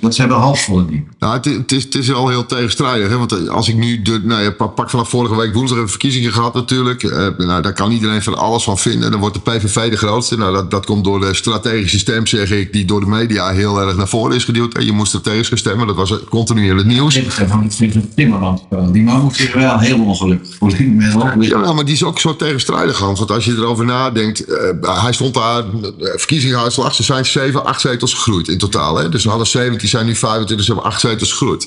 Dat zijn wel hoopvolle dingen. Nou, het, het, is, het is al heel tegenstrijdig. Hè? Want eh, als ik nu, de, nou ja, pak vanaf vorige week woensdag hebben we verkiezingen gehad natuurlijk. Eh, nou, daar kan iedereen van alles van vinden. Dan wordt de PVV de grootste. Nou, dat, dat komt door de strategische stem, zeg ik, die door de media heel erg naar voren is geduwd. En je moest strategisch gaan stemmen. Dat was continu in het nieuws. Van het Timmermans. Die man moet zich wel heel ongelukkig voelen. Ja, nou, maar die is ook zo tegenstrijdig, Hans. Want als je erover nadenkt, eh, hij stond daar, verkiezingsuitslag, ze 7, 8 zetels gegroeid in totaal. Hè? Dus we hadden 17, zijn nu 25, ze hebben 8 zetels gegroeid.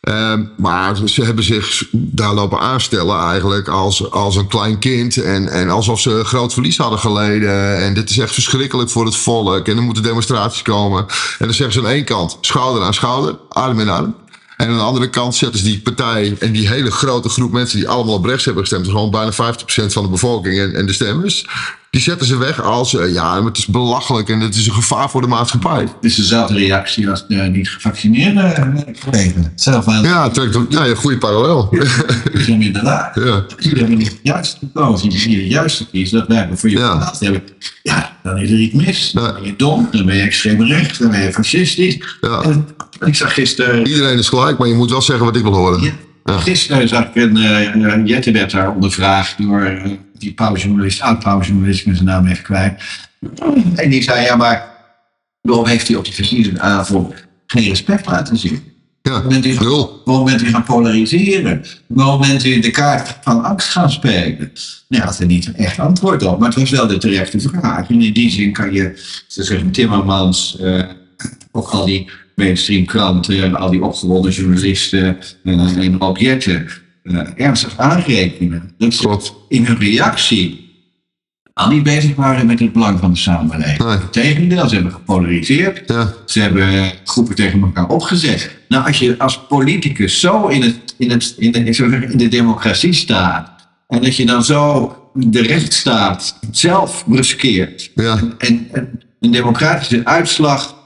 Ehm, maar ze hebben zich daar lopen aanstellen eigenlijk als, als een klein kind. En, en alsof ze groot verlies hadden geleden. En dit is echt verschrikkelijk voor het volk. En er moeten demonstraties komen. En dan zeggen ze aan één kant, schouder aan schouder, arm in arm. En aan de andere kant zetten ze die partij en die hele grote groep mensen die allemaal op rechts hebben gestemd, dus gewoon bijna 50% van de bevolking en, en de stemmers, die zetten ze weg als, eh, ja, maar het is belachelijk en het is een gevaar voor de maatschappij. Het is dezelfde reactie als de niet gevaccineerde eh, collega. Zelf aan Ja, trekt ja, een goede parallel. hem inderdaad. ja. Hebben niet het juiste gekozen. Als je de juiste kiest, dat wij voor je Ja. hebben. Ja, dan is er iets mis. Dan Ja. ben je dom, dan ben je extreem rechts, dan ben je fascistisch. Ja. En ik zag gisteren... Iedereen is gelijk, maar je moet wel zeggen wat ik wil horen. Ja, Ja. Gisteren zag ik een uh, Jette werd daar ondervraagd door eh, die pauwjournalist, oud-pauwjournalist, ik ben zijn naam even kwijt. En die zei, ja maar waarom heeft hij op die verkiezingsavond geen respect laten zien? Ja, Waarom bent u, gaan polariseren? Waarom bent u de kaart van angst gaan spelen? Nou, had er niet een echt antwoord op, maar het was wel de terechte vraag. En in die zin kan je, ze zeggen Timmermans, eh, ook al die mainstream kranten, al die opgewonden journalisten eh, en objecten eh, ernstig aanrekenen. Dat ze in hun reactie al niet bezig waren met het belang van de samenleving. Nee. Integendeel, ze hebben gepolariseerd. Ja, Ze hebben groepen tegen elkaar opgezet. Nou, als je als politicus zo in, het, in, het, in, de, in de democratie staat. En dat je dan zo de rechtsstaat zelf bruskeert. ja, En, en een democratische uitslag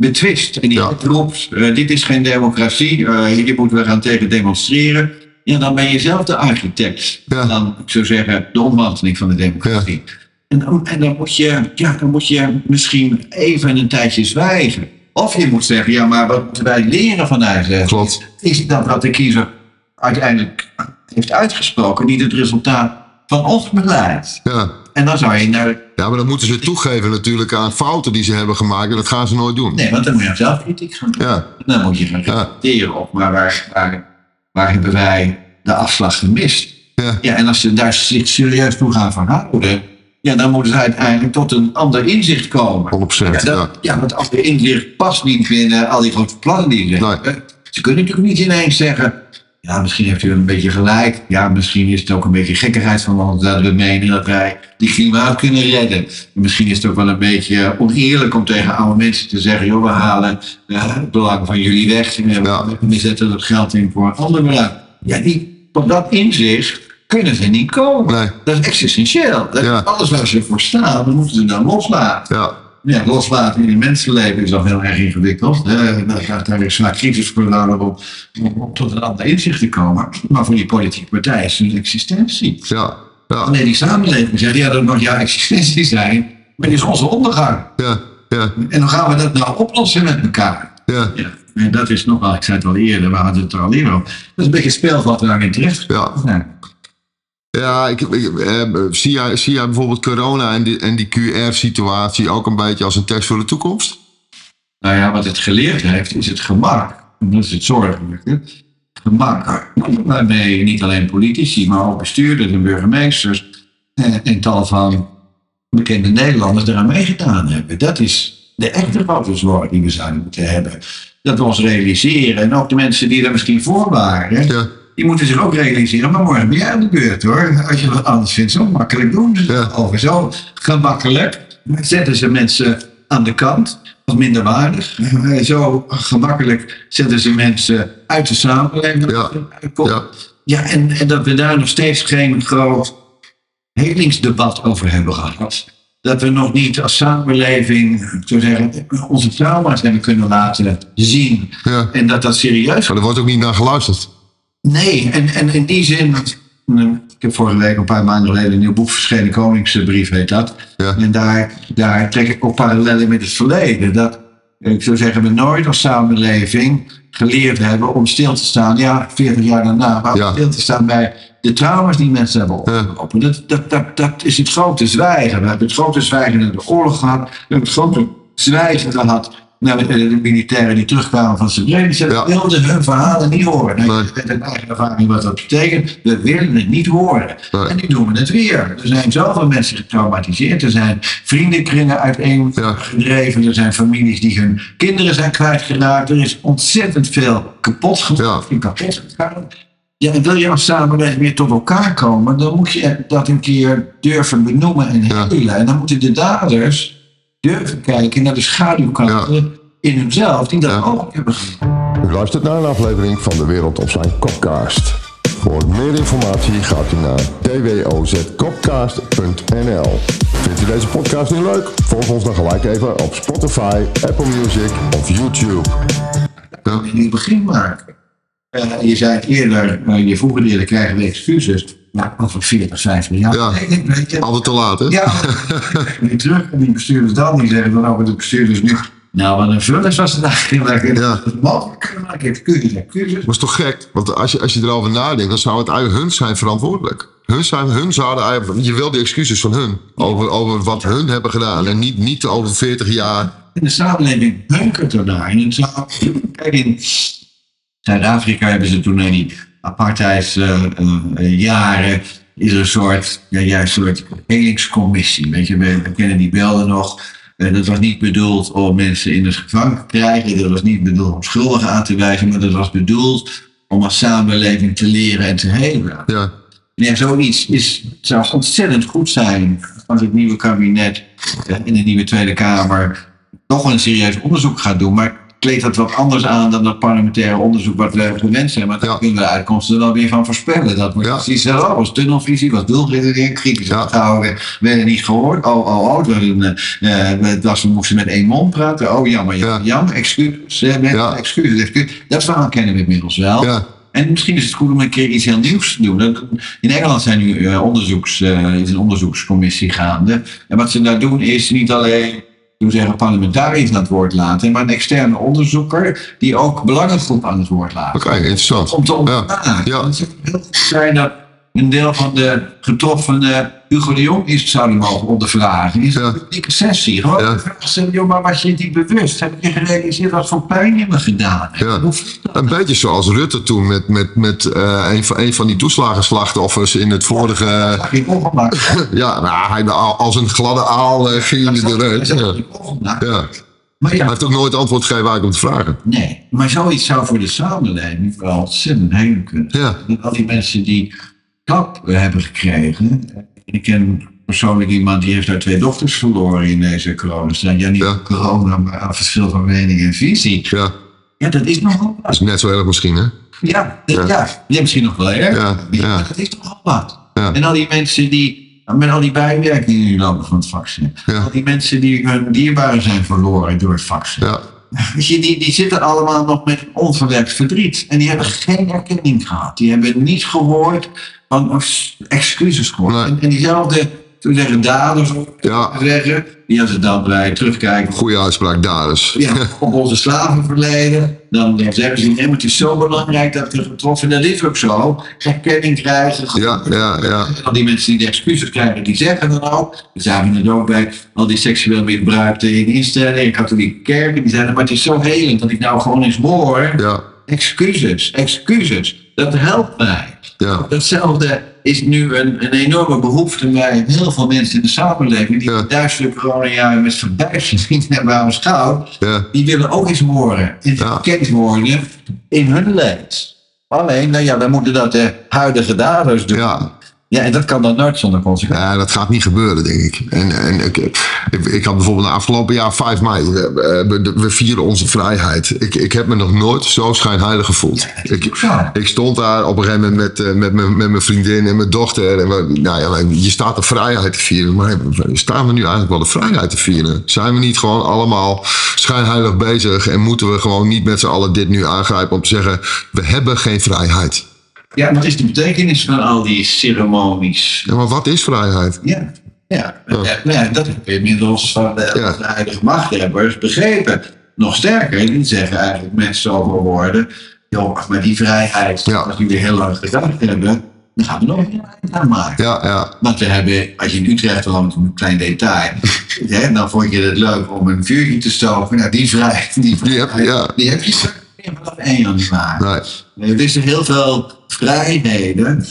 betwist. En die Ja. roept, eh, dit is geen democratie, eh, hier moeten we gaan tegen demonstreren. Ja, dan ben je zelf de architect. Ja. Dan, ik zou zeggen, de omwanteling van de democratie. En, dan, en dan, moet je, ja, dan moet je misschien even een tijdje zwijgen. Of je moet zeggen, ja, maar wat wij leren vanuit eh, Klopt. is dat wat de kiezer uiteindelijk heeft uitgesproken, niet het resultaat van ons beleid. Ja. En dan zou je naar. Ja, maar dan moeten ze toegeven natuurlijk aan fouten die ze hebben gemaakt. En dat gaan ze nooit doen. Nee, want dan moet je zelf kritiek gaan doen. Ja, Dan moet je gaan Ja. reflecteren op, maar waar, waar, waar hebben wij de afslag gemist? ja, Ja, en als ze daar zich serieus toe gaan verhouden, ja, dan moeten ze uiteindelijk tot een ander inzicht komen. 100%. Ja, Ja, dat, ja, andere inzicht past niet binnen al die grote plannen die ze Nee. hebben. Ze kunnen natuurlijk niet ineens zeggen, ja, misschien heeft u een beetje gelijk. Ja, misschien is het ook een beetje gekkigheid van ons dat we menen dat wij die klimaat kunnen redden. Misschien is het ook wel een beetje oneerlijk om tegen oude mensen te zeggen, joh, we halen eh, het belang van jullie weg. En we- zetten dat geld in voor een ander belang. Ja, die, tot dat inzicht kunnen ze niet komen. Nee. Dat is existentieel. Dat Ja. Alles waar ze voor staan, dat moeten ze dan loslaten. ja, Ja, loslaten in het mensenleven is al heel erg ingewikkeld. hè. Daar gaat daar is vaak crisis voor nodig om, tot een ander inzicht te komen. Maar voor die politieke partij is het een existentie. ja, ja, Wanneer die samenleving zegt, ja, dat mag jouw existentie zijn, maar die is onze ondergang. ja, ja, En hoe gaan we dat nou oplossen met elkaar? ja, Ja, en dat is nogmaals, ik zei het al eerder, we hadden het er al eerder over. Dat is een beetje het speelveld waar we in terecht ja. zijn. Ja, ik, ik, eh, zie, jij, zie jij bijvoorbeeld corona en die, en die QR-situatie ook een beetje als een test voor de toekomst? Nou ja, wat het geleerd heeft, is het gemak. Dat is het zorgelijke. Gemak waarmee niet alleen politici, maar ook bestuurders en burgemeesters eh, en tal van bekende Nederlanders eraan meegedaan hebben. Dat is de echte grote zorg die we zouden moeten hebben. Dat we ons realiseren. En ook de mensen die er misschien voor waren, Ja, die moeten zich ook realiseren. Maar morgen ben jij aan de beurt hoor. Als je wat anders vindt, zo makkelijk doen ze Ja. over. Zo gemakkelijk zetten ze mensen aan de kant als minderwaardig. Eh, Zo gemakkelijk zetten ze mensen uit de samenleving. Ja. Ja, Ja, en, en dat we daar nog steeds geen groot helingsdebat over hebben gehad. Dat we nog niet als samenleving, zou zeggen, onze trauma's hebben kunnen laten zien. ja. En dat dat serieus Maar er wordt ook niet naar geluisterd. Nee, en, en in die zin. Ik heb vorige week, een paar maanden geleden, een nieuw boek verschenen, Koningsbrief heet dat. Ja. En daar, daar trek ik ook parallellen met het verleden. Dat, ik zou zeggen, we nooit als samenleving geleerd hebben om stil te staan, ja, 40 jaar daarna, maar Ja. stil te staan bij de trauma's die mensen hebben opgelopen. Dat, dat, dat, dat is het grote zwijgen. We hebben het grote zwijgen naar de oorlog gehad. We hebben het grote zwijgen gehad naar de, de militairen die terugkwamen van Srebrenica. Ja. Wilden hun verhalen niet horen. Nou, Nee. uit eigen ervaring wat dat betekent. We willen het niet horen. Nee. En nu doen we het weer. Er zijn zoveel mensen getraumatiseerd. Er zijn vriendenkringen uiteengedreven. Er zijn families die hun kinderen zijn kwijtgeraakt. Er is ontzettend veel kapot gemaakt. Ja. Kapot gegaan. Ja, en wil je als samenleving weer tot elkaar komen, dan moet je dat een keer durven benoemen en Ja. helen. En dan moeten de daders durven kijken naar de schaduwkanten in hunzelf, die dat Ja. ook hebben gedaan. U luistert naar een aflevering van De Wereld op zijn Kopcast. Voor meer informatie gaat u naar twozkopcast.nl Vindt u deze podcast nu leuk? Volg ons dan gelijk even op Spotify, Apple Music of YouTube. Ja, in het begin maken. Eh, je zei het eerder, eh, je vroeger eerder krijgen we excuses. Maar over 40, 50 jaar. Ja. Altijd te laat, hè? Ja, niet terug. En die bestuurders dan, die zeggen dan over de bestuurders nu. Nou, wat een vullis was het eigenlijk. Ja. Dat het mogelijk maken. Excuses, excuses. Maar is toch gek? Want als je, als je erover nadenkt, dan zou het eigenlijk hun zijn verantwoordelijk. Hun, zijn, hun zouden eigenlijk, je wil de excuses van hun. Over, over wat hun hebben gedaan. En niet, niet over 40 jaar. En de samenleving hunkert zou, kijk, in Zuid-Afrika hebben ze toen in die apartheidsjaren is er een soort, ja, een soort helingscommissie. Weet je, we, we kennen die beelden nog. Eh, dat was niet bedoeld om mensen in het gevangen te krijgen. Dat was niet bedoeld om schuldigen aan te wijzen. Maar dat was bedoeld om als samenleving te leren en te helen. Ja, Ja, zoiets is, zou ontzettend goed zijn als het nieuwe kabinet eh, in de nieuwe Tweede Kamer toch een serieus onderzoek gaat doen. Maar kleedt dat wat anders aan dan dat parlementaire onderzoek wat we gewend zijn. Maar daar Ja. kunnen we de uitkomsten wel weer van voorspellen. Dat wordt Ja. precies zo. Oh, was tunnelvisie, was doelredenering, kritische Ja. beschouwingen werden niet gehoord. Oh, oh, oh, eh, eh, het was, we moesten met één mond praten. Oh, jammer, jammer, Ja. jammer, excuses, eh, excuses, excuses. Dat verhaal kennen we inmiddels wel. Ja, En misschien is het goed om een keer iets heel nieuws te doen. In Engeland zijn nu eh, onderzoeks, eh, is een onderzoekscommissie gaande. En wat ze daar doen is niet alleen we zeggen, parlementariërs aan het woord laten, maar een externe onderzoeker die ook belangengroep aan het woord laat. oké, interessant. Om te ondervragen. Ja. Het heel goed zijn dat een deel van de getroffen Hugo de Jong is, zou die mogen ondervragen. Is Ja. een publieke sessie. Gewoon Ja. stellen, joh, maar was je niet bewust? Heb je gerealiseerd wat voor pijn je me gedaan hebt? Ja. Een beetje zoals Rutte toen met, met, met eh, een, van, een van die toeslagenslachtoffers in het vorige... Ongemaakt? ja, nou, hij, als een gladde aal eh, ging hij eruit. Ja. Ja. Ja. Maar Hij ja, heeft ook nooit antwoord gegeven waar ik om te vragen. nee. Maar zoiets zou voor de samenleving wel ontzettend heen kunnen. Ja, al die mensen die klap eh, hebben gekregen. Ik ken persoonlijk iemand die heeft daar twee dochters verloren in deze corona. Ja, niet Ja. corona, maar aan verschil van mening en visie. ja. Ja, dat is nogal Dat wat. is net zo erg misschien, hè? Ja, dat, Ja. ja. ja misschien nog wel erg. Ja, ja. Dat is nogal wat. Ja. En al die mensen die, met al die bijwerkingen die lopen van het vaccin. Ja. Al die mensen die hun dierbaren zijn verloren door het vaccin. Ja, die, die zitten allemaal nog met onverwerkt verdriet. En die hebben geen erkenning gehad. Die hebben niet gehoord van excuses gehoord. Nee. En, diezelfde, toen zeggen daders, Ja. zeggen, die als ze dan bij terugkijken goede uitspraak dus. ja, op onze slavenverleden, dan, dan zeggen ze, nee, maar het is zo belangrijk dat we getroffen, en dat is ook zo, erkenning krijgen. Ja, ja, ja. Al die mensen die de excuses krijgen, die zeggen dan ook, we zagen het ook bij al die seksueel misbruikten in instellingen, in katholieke kerken, die zeiden, maar het is zo helend dat ik nou gewoon eens hoor, Ja, excuses, excuses, dat helpt mij. ja. Datzelfde is nu een, een enorme behoefte bij heel veel mensen in de samenleving die Ja. de duizenden coronajaren met verbijstering hebben aanschouwd. Ja, Die willen ook eens horen en worden in hun leed. Alleen, nou ja, dan moeten dat de huidige daders doen. ja. Ja, en dat kan dan nooit zonder consequenties. Ja, dat gaat niet gebeuren, denk ik. En, en ik, ik, ik had bijvoorbeeld de afgelopen jaar 5 mei. We, we, we vieren onze vrijheid. Ik, ik heb me nog nooit zo schijnheilig gevoeld. Ik, Ja. ik stond daar op een gegeven moment met, eh, met, mijn- met mijn vriendin en mijn dochter. En we, nou ja, je staat de vrijheid te vieren. Maar staan we nu eigenlijk wel de vrijheid te vieren? Zijn we niet gewoon allemaal schijnheilig bezig? En moeten we gewoon niet met z'n allen dit nu aangrijpen om te zeggen... we hebben geen vrijheid. Ja, wat is de betekenis van al die ceremonies? Ja, maar wat is vrijheid? Ja, ja. Ja. ja. dat heb je inmiddels van de, Ja. de huidige machthebbers begrepen. Nog sterker, die zeggen eigenlijk mensen over woorden. Joh, maar die vrijheid, Ja. als jullie heel lang gedacht hebben, dan gaan we nog een eind aan maken. Ja, ja, Want we hebben, als je in Utrecht woont, een klein detail. hè, dan vond je het leuk om een vuurtje te stoken. Nou, die vrijheid, die, Die heb- vrijheid, ja. die heb je straks vanaf 1 januari. Er is er heel veel vrijheden.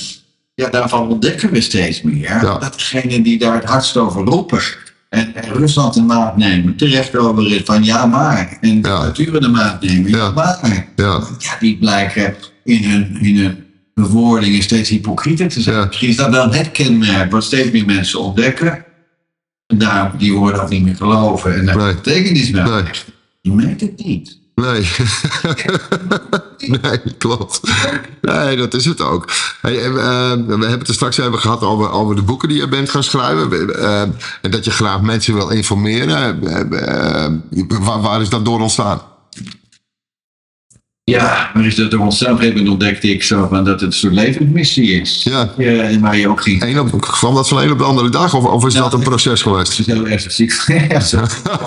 Ja, daarvan ontdekken we steeds meer. Ja. Dat degenen die daar het hardst over roepen. En, en Rusland de maat nemen. Terecht over is van ja maar. En Ja. natuur de maat nemen. Ja, Ja. maar. Ja, Ja, die blijken in hun, in hun bewoordingen steeds hypocrieter te zijn. Ja. Misschien is dat wel het kenmerk wat steeds meer mensen ontdekken. En daar die woorden ook niet meer geloven. En daar Nee. betekenis bij. Nee. Je merkt het niet. Nee. nee, klopt. Nee, dat is het ook. Eh, we hebben het straks even gehad over, over de boeken die je bent gaan schrijven. Eh, en dat je graag mensen wil informeren. Eh, waar is dat door ontstaan? Ja, maar is dat door onszelf? Moment ontdekte ik zo van dat het een soort levensmissie is. Ja. Ja, en waar je ook ging. Eén op, kwam dat van de een op de andere dag? Of, of is Ja, dat een proces geweest? Het is heel erg ziek.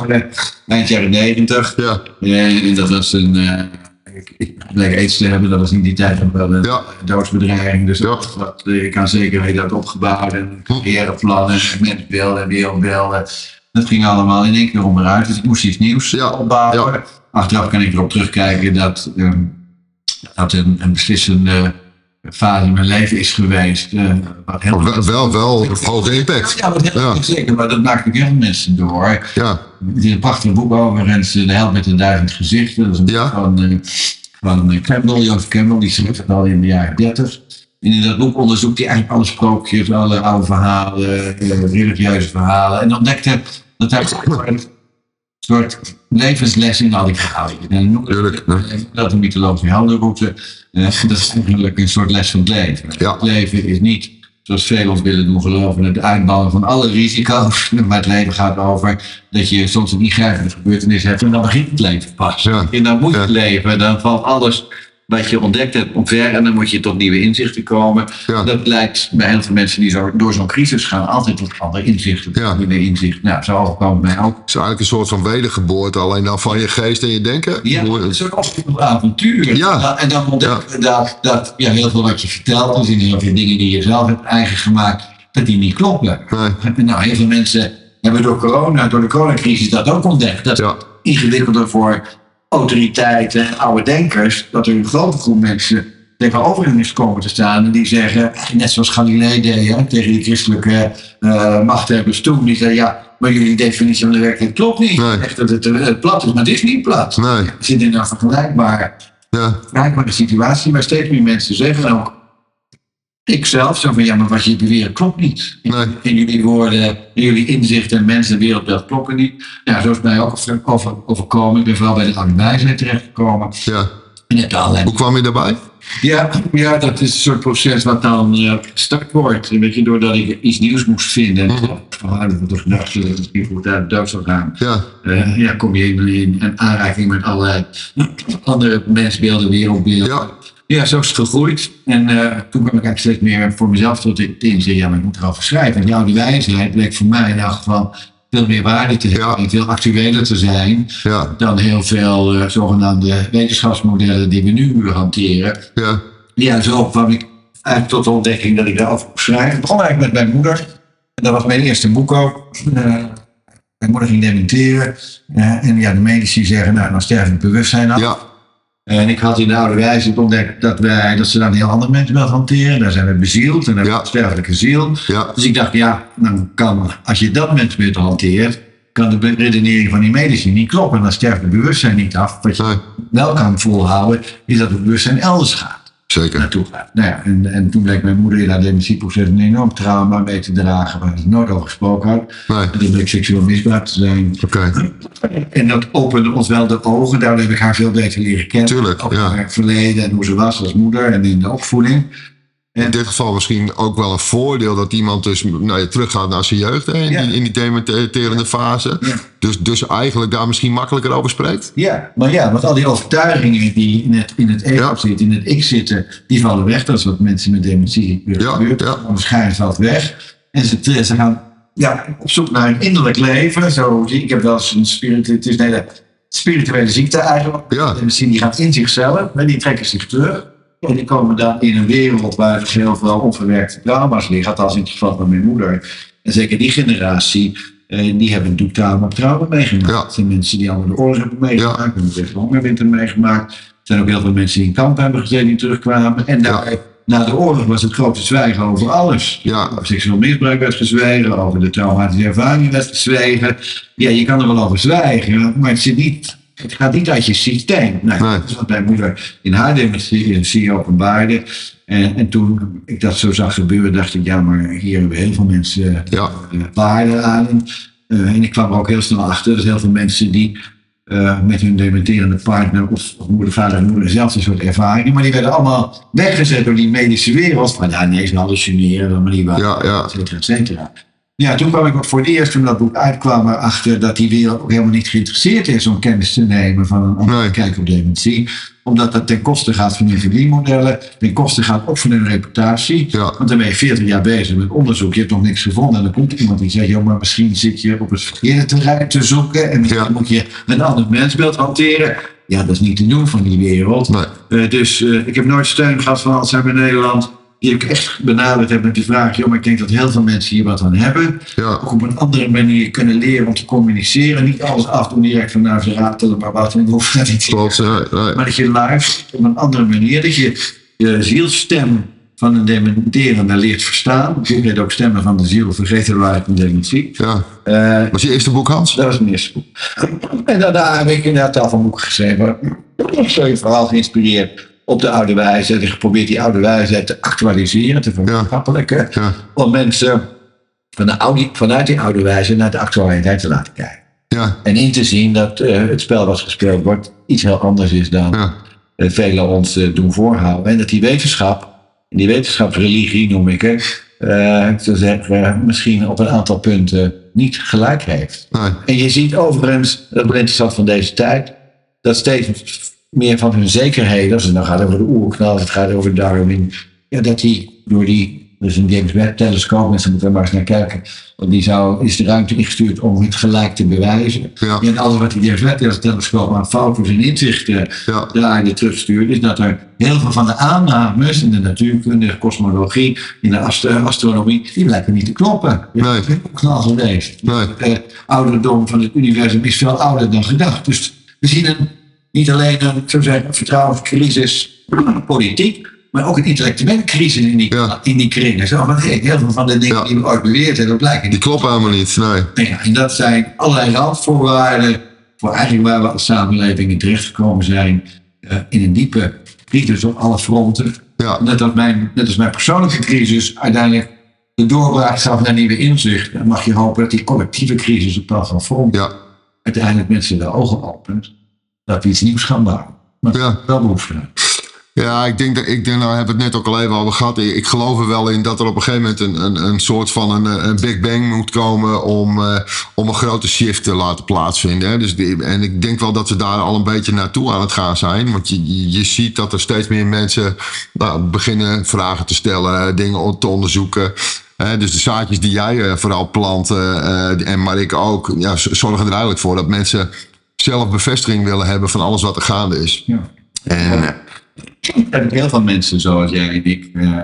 Eh, Eind jaren negentig. Ja, Eh, En dat was een. eh, ik, ik bleek aids te hebben, dat was in die tijd nog wel een Ja. doodsbedreiging. Dus Ja. dat, wat, eh, ik kan zeker weten dat opgebouwd en carrièreplannen, mensbeelden en wereldbeelden. Dat ging allemaal in één keer onderuit. Dus ik moest iets nieuws Ja. opbouwen. Achteraf kan ik erop terugkijken dat ehm, dat een, een beslissende fase in mijn leven is geweest. eh, wat heel wel, wel, wel hoge impact. ja, wat heel Ja. zeker, maar dat maakt ook heel veel mensen door. Ja, Het is een prachtig boek overigens, De Held met de Duizend Gezichten. Dat is een boek Ja. van, eh, van eh, Campbell, Joost Campbell, die schreef het al in de jaren 30. En in dat boek onderzoekt hij eigenlijk alle sprookjes, alle oude verhalen, religieuze verhalen. En ontdekte dat daar soort levenslessen had ik gehouden. En het- dat een mythologische heldenroute. Eh, dat is eigenlijk een soort les van het leven. Ja. Het leven is niet, zoals velen ons willen doen geloven, het uitbouwen van alle risico's. Maar het leven gaat over dat je soms een ingrijpende gebeurtenis hebt en dan begint het leven pas. Ja. En dan moet je Ja. leven, dan valt alles wat je ontdekt hebt omver en dan moet je tot nieuwe inzichten komen. Ja. Dat leidt bij heel veel mensen die zo, door zo'n crisis gaan altijd tot andere inzichten, tot Ja. nieuwe inzichten. Nou, zo overkwam het mij ook. Het is eigenlijk een soort van wedergeboorte, alleen dan van je geest en je denken. Ja, een soort avontuur. avontuur. Ja. En dan ontdek je dat, dat ja, heel veel wat je vertelt, dus in heel veel dingen die je zelf hebt eigen gemaakt, dat die niet kloppen. Nee. Nou, heel veel mensen hebben door corona, door de coronacrisis dat ook ontdekt. Dat Ja. ingewikkelder voor autoriteiten en oude denkers, dat er een grote groep mensen tegenover hen is komen te staan en die zeggen, net zoals Galilei deed hè, tegen die christelijke eh machthebbers toen, die zei ja, maar jullie definitie van de werkelijkheid klopt niet. Nee. Echt dat het eh, plat is, maar het is niet plat. Nee. We zitten in een vergelijkbare, Ja. vergelijkbare situatie waar steeds meer mensen zeggen, en ook ik zelf, zo van ja, maar wat je beweren klopt niet. In, Nee. in jullie woorden, in jullie inzichten en mensen en wereldbeeld kloppen niet. Ja, zo is mij ook over, over, overkomen. Ik ben vooral bij de oude wijsheid terechtgekomen. ja. En Hoe kwam je daarbij? ja, ja, dat is een soort proces wat dan gestart wordt. Een beetje doordat ik iets nieuws moest vinden. En verhouden van gedachte dat het niet goed uit zou gaan. Ja. Eh, ja, kom je in, in, in aanraking met allerlei andere mensbeelden, wereldbeelden. Ja. Ja, zo is het gegroeid. En eh, toen kwam ik eigenlijk steeds meer voor mezelf tot in te inzicht. Ja, maar ik moet erover schrijven. En die oude wijsheid bleek voor mij in elk geval veel meer waarde te hebben. Ja. En veel actueler te zijn Ja. dan heel veel eh, zogenaamde wetenschapsmodellen die we nu hanteren. Ja. Ja, zo kwam ik eigenlijk tot de ontdekking dat ik daarover moest schrijven. Ik begon eigenlijk met mijn moeder. En dat was mijn eerste boek ook. Eh, mijn moeder ging dementeren. En ja, de medici zeggen, nou, dan het bewustzijn af. Ja. En ik had in de oude wijze ontdekt dat, wij, dat ze dan een heel ander mensbeeld hanteren. Daar zijn we bezield en dan Ja. een sterfelijke ziel. Ja. Dus ik dacht, ja, dan kan, als je dat mensbeeld hanteert, kan de redenering van die medici niet kloppen. Dan sterft het bewustzijn niet af. Wat je Nee. wel kan volhouden, is dat het bewustzijn elders gaat Zeker. naartoe gaat. Nou ja, en, en toen bleek mijn moeder in haar dementieproces een enorm trauma mee te dragen waar ze nooit over gesproken had. Nee. Dat bleek seksueel misbruik te zijn. Oké. En dat opende ons wel de ogen. Daardoor heb ik haar veel beter leren kennen. Tuurlijk, Over ja. haar verleden en hoe ze was als moeder en in de opvoeding. In dit geval misschien ook wel een voordeel dat iemand dus nou, ja, teruggaat naar zijn jeugd hè, in, Ja. die, in die dementerende fase. Ja. Dus, dus eigenlijk daar misschien makkelijker over spreekt. Ja, maar ja, want al die overtuigingen die in het, in het ego zitten, in het ik zitten, die vallen weg. Dat is wat mensen met dementie Ja, gebeurt. ja. Waarschijnlijk valt weg. En ze, ze gaan ja, op zoek naar een innerlijk leven. Zo, ik heb wel eens een spirit, het is een hele spirituele ziekte eigenlijk. Ja. Dementie die gaat in zichzelf, maar die trekken zich terug. En die komen dan in een wereld waar heel veel onverwerkte trauma's liggen. Althans in het geval van mijn moeder. En zeker die generatie, eh, die hebben natuurlijk trauma op trauma meegemaakt. Ja. Zijn mensen die allemaal de oorlog hebben meegemaakt. Ja. hebben de hongerwinter meegemaakt. Er zijn ook heel veel mensen die in kamp hebben gezeten die terugkwamen. En daar, na de oorlog was het grote zwijgen over alles. Ja. Over seksueel misbruik werd gezwegen, over de traumatische ervaring werd gezwegen. Ja, je kan er wel over zwijgen, maar het, zit niet, het gaat niet uit je systeem. Nou, Nee. Dat is wat mijn moeder in haar dementie openbaarde. En, en toen ik dat zo zag gebeuren, dacht ik, ja, maar hier hebben heel veel mensen Ja. eh, waarde aan. Eh, en ik kwam er ook heel snel achter dat heel veel mensen die eh, met hun dementerende partner of, of moeder, vader en moeder dezelfde soort ervaringen, maar die werden allemaal weggezet door die medische wereld. Van ja, nee, ze hallucineren, maar niet waar, Ja, ja. et cetera, et cetera. Ja, toen kwam ik ook voor het eerst, toen dat boek uitkwam, erachter dat die wereld ook helemaal niet geïnteresseerd is om kennis te nemen van een andere Nee. kijk op dementie. Omdat dat ten koste gaat van hun verdienmodellen, ten koste gaat ook van hun reputatie. Ja. Want dan ben je 40 jaar bezig met onderzoek, je hebt nog niks gevonden. En dan komt iemand die zegt, joh, maar misschien zit je op het verkeerde terrein te zoeken. En misschien Ja. moet je een ander mensbeeld hanteren. Ja, dat is niet te doen van die wereld. Nee. Eh, dus eh, ik heb nooit steun gehad van Alzheimer Nederland. Die ik echt benaderd heb met de vraag, joh, maar ik denk dat heel veel mensen hier wat aan hebben. Ja. Ook op een andere manier kunnen leren om te communiceren. Niet alles afdoen direct van nou, ze ratelen maar wat. En hoeven dat niet Klopt. Nee. maar dat je luistert op een andere manier. Dat je je zielstem van een dementerende leert verstaan. Ik weet ook stemmen van de ziel, vergeten waar een dementie. Ja. Eh, Was je eerste boek, Hans? dat was mijn eerste boek. En daarna heb ik inderdaad tal van boeken geschreven. Sorry, vooral geïnspireerd op de oude wijze. En geprobeerd die oude wijze te actualiseren, te vermaatschappelijken. Ja. Om mensen van de oude, vanuit die oude wijze naar de actualiteit te laten kijken. Ja, En in te zien dat eh, het spel wat gespeeld wordt iets heel anders is dan ja, eh, velen ons eh, doen voorhouden. En dat die wetenschap, en die wetenschapsreligie noem ik het, zeggen, misschien op een aantal punten niet gelijk heeft. nee, En je ziet overigens, dat is interessant van deze tijd, dat steeds meer van hun zekerheden, als het nou gaat over de oerknal, als het gaat over Darwin, ja, dat die door die, dus een James Webb telescoop, mensen moeten er maar eens naar kijken, want die zou, is de ruimte ingestuurd om het gelijk te bewijzen. Ja. En alles wat die James Webb telescoop aan fouten en inzichten ja, de aarde terugstuurt, is dat er heel veel van de aannames in de natuurkunde, de kosmologie, in de ast- astronomie, die blijken niet te kloppen. Nee. Dat is ook knal geweest. nee, De ouderdom van het universum is veel ouder dan gedacht. Dus we zien een, niet alleen een, zou zeggen, vertrouwenscrisis politiek, maar ook een intellectuele crisis in die, Ja. in die kringen. Zo hey, heel veel van de dingen Ja. die we ooit beweerd hebben, blijken die kloppen helemaal niet, nee. Ja, en dat zijn allerlei randvoorwaarden voor eigenlijk waar we als samenleving in terechtgekomen zijn. eh, in een diepe crisis op alle fronten. Ja, Net als mijn, net als mijn persoonlijke crisis uiteindelijk de doorbraak gaf naar nieuwe inzichten. Dan mag je hopen dat die collectieve crisis op tal van fronten ja, uiteindelijk mensen de ogen opent. Dat we iets nieuws gaan bouwen. Maar Ja. wel. Ja, ik denk dat ik denk, nou hebben we het net ook al even over gehad. Ik, ik geloof er wel in dat er op een gegeven moment een, een, een soort van een, een Big Bang moet komen om, eh, om een grote shift te laten plaatsvinden. Hè. Dus die, en ik denk wel dat we daar al een beetje naartoe aan het gaan zijn. Want je, je, ziet dat er steeds meer mensen nou, beginnen vragen te stellen, dingen on- te onderzoeken. Hè, dus de zaadjes die jij eh, vooral plant, eh, eh, en maar ik ook, ja, zorgen er eigenlijk voor dat mensen zelf bevestiging willen hebben van alles wat er gaande is. Ja. En, eh, Er zijn heel veel mensen zoals jij en ik. eh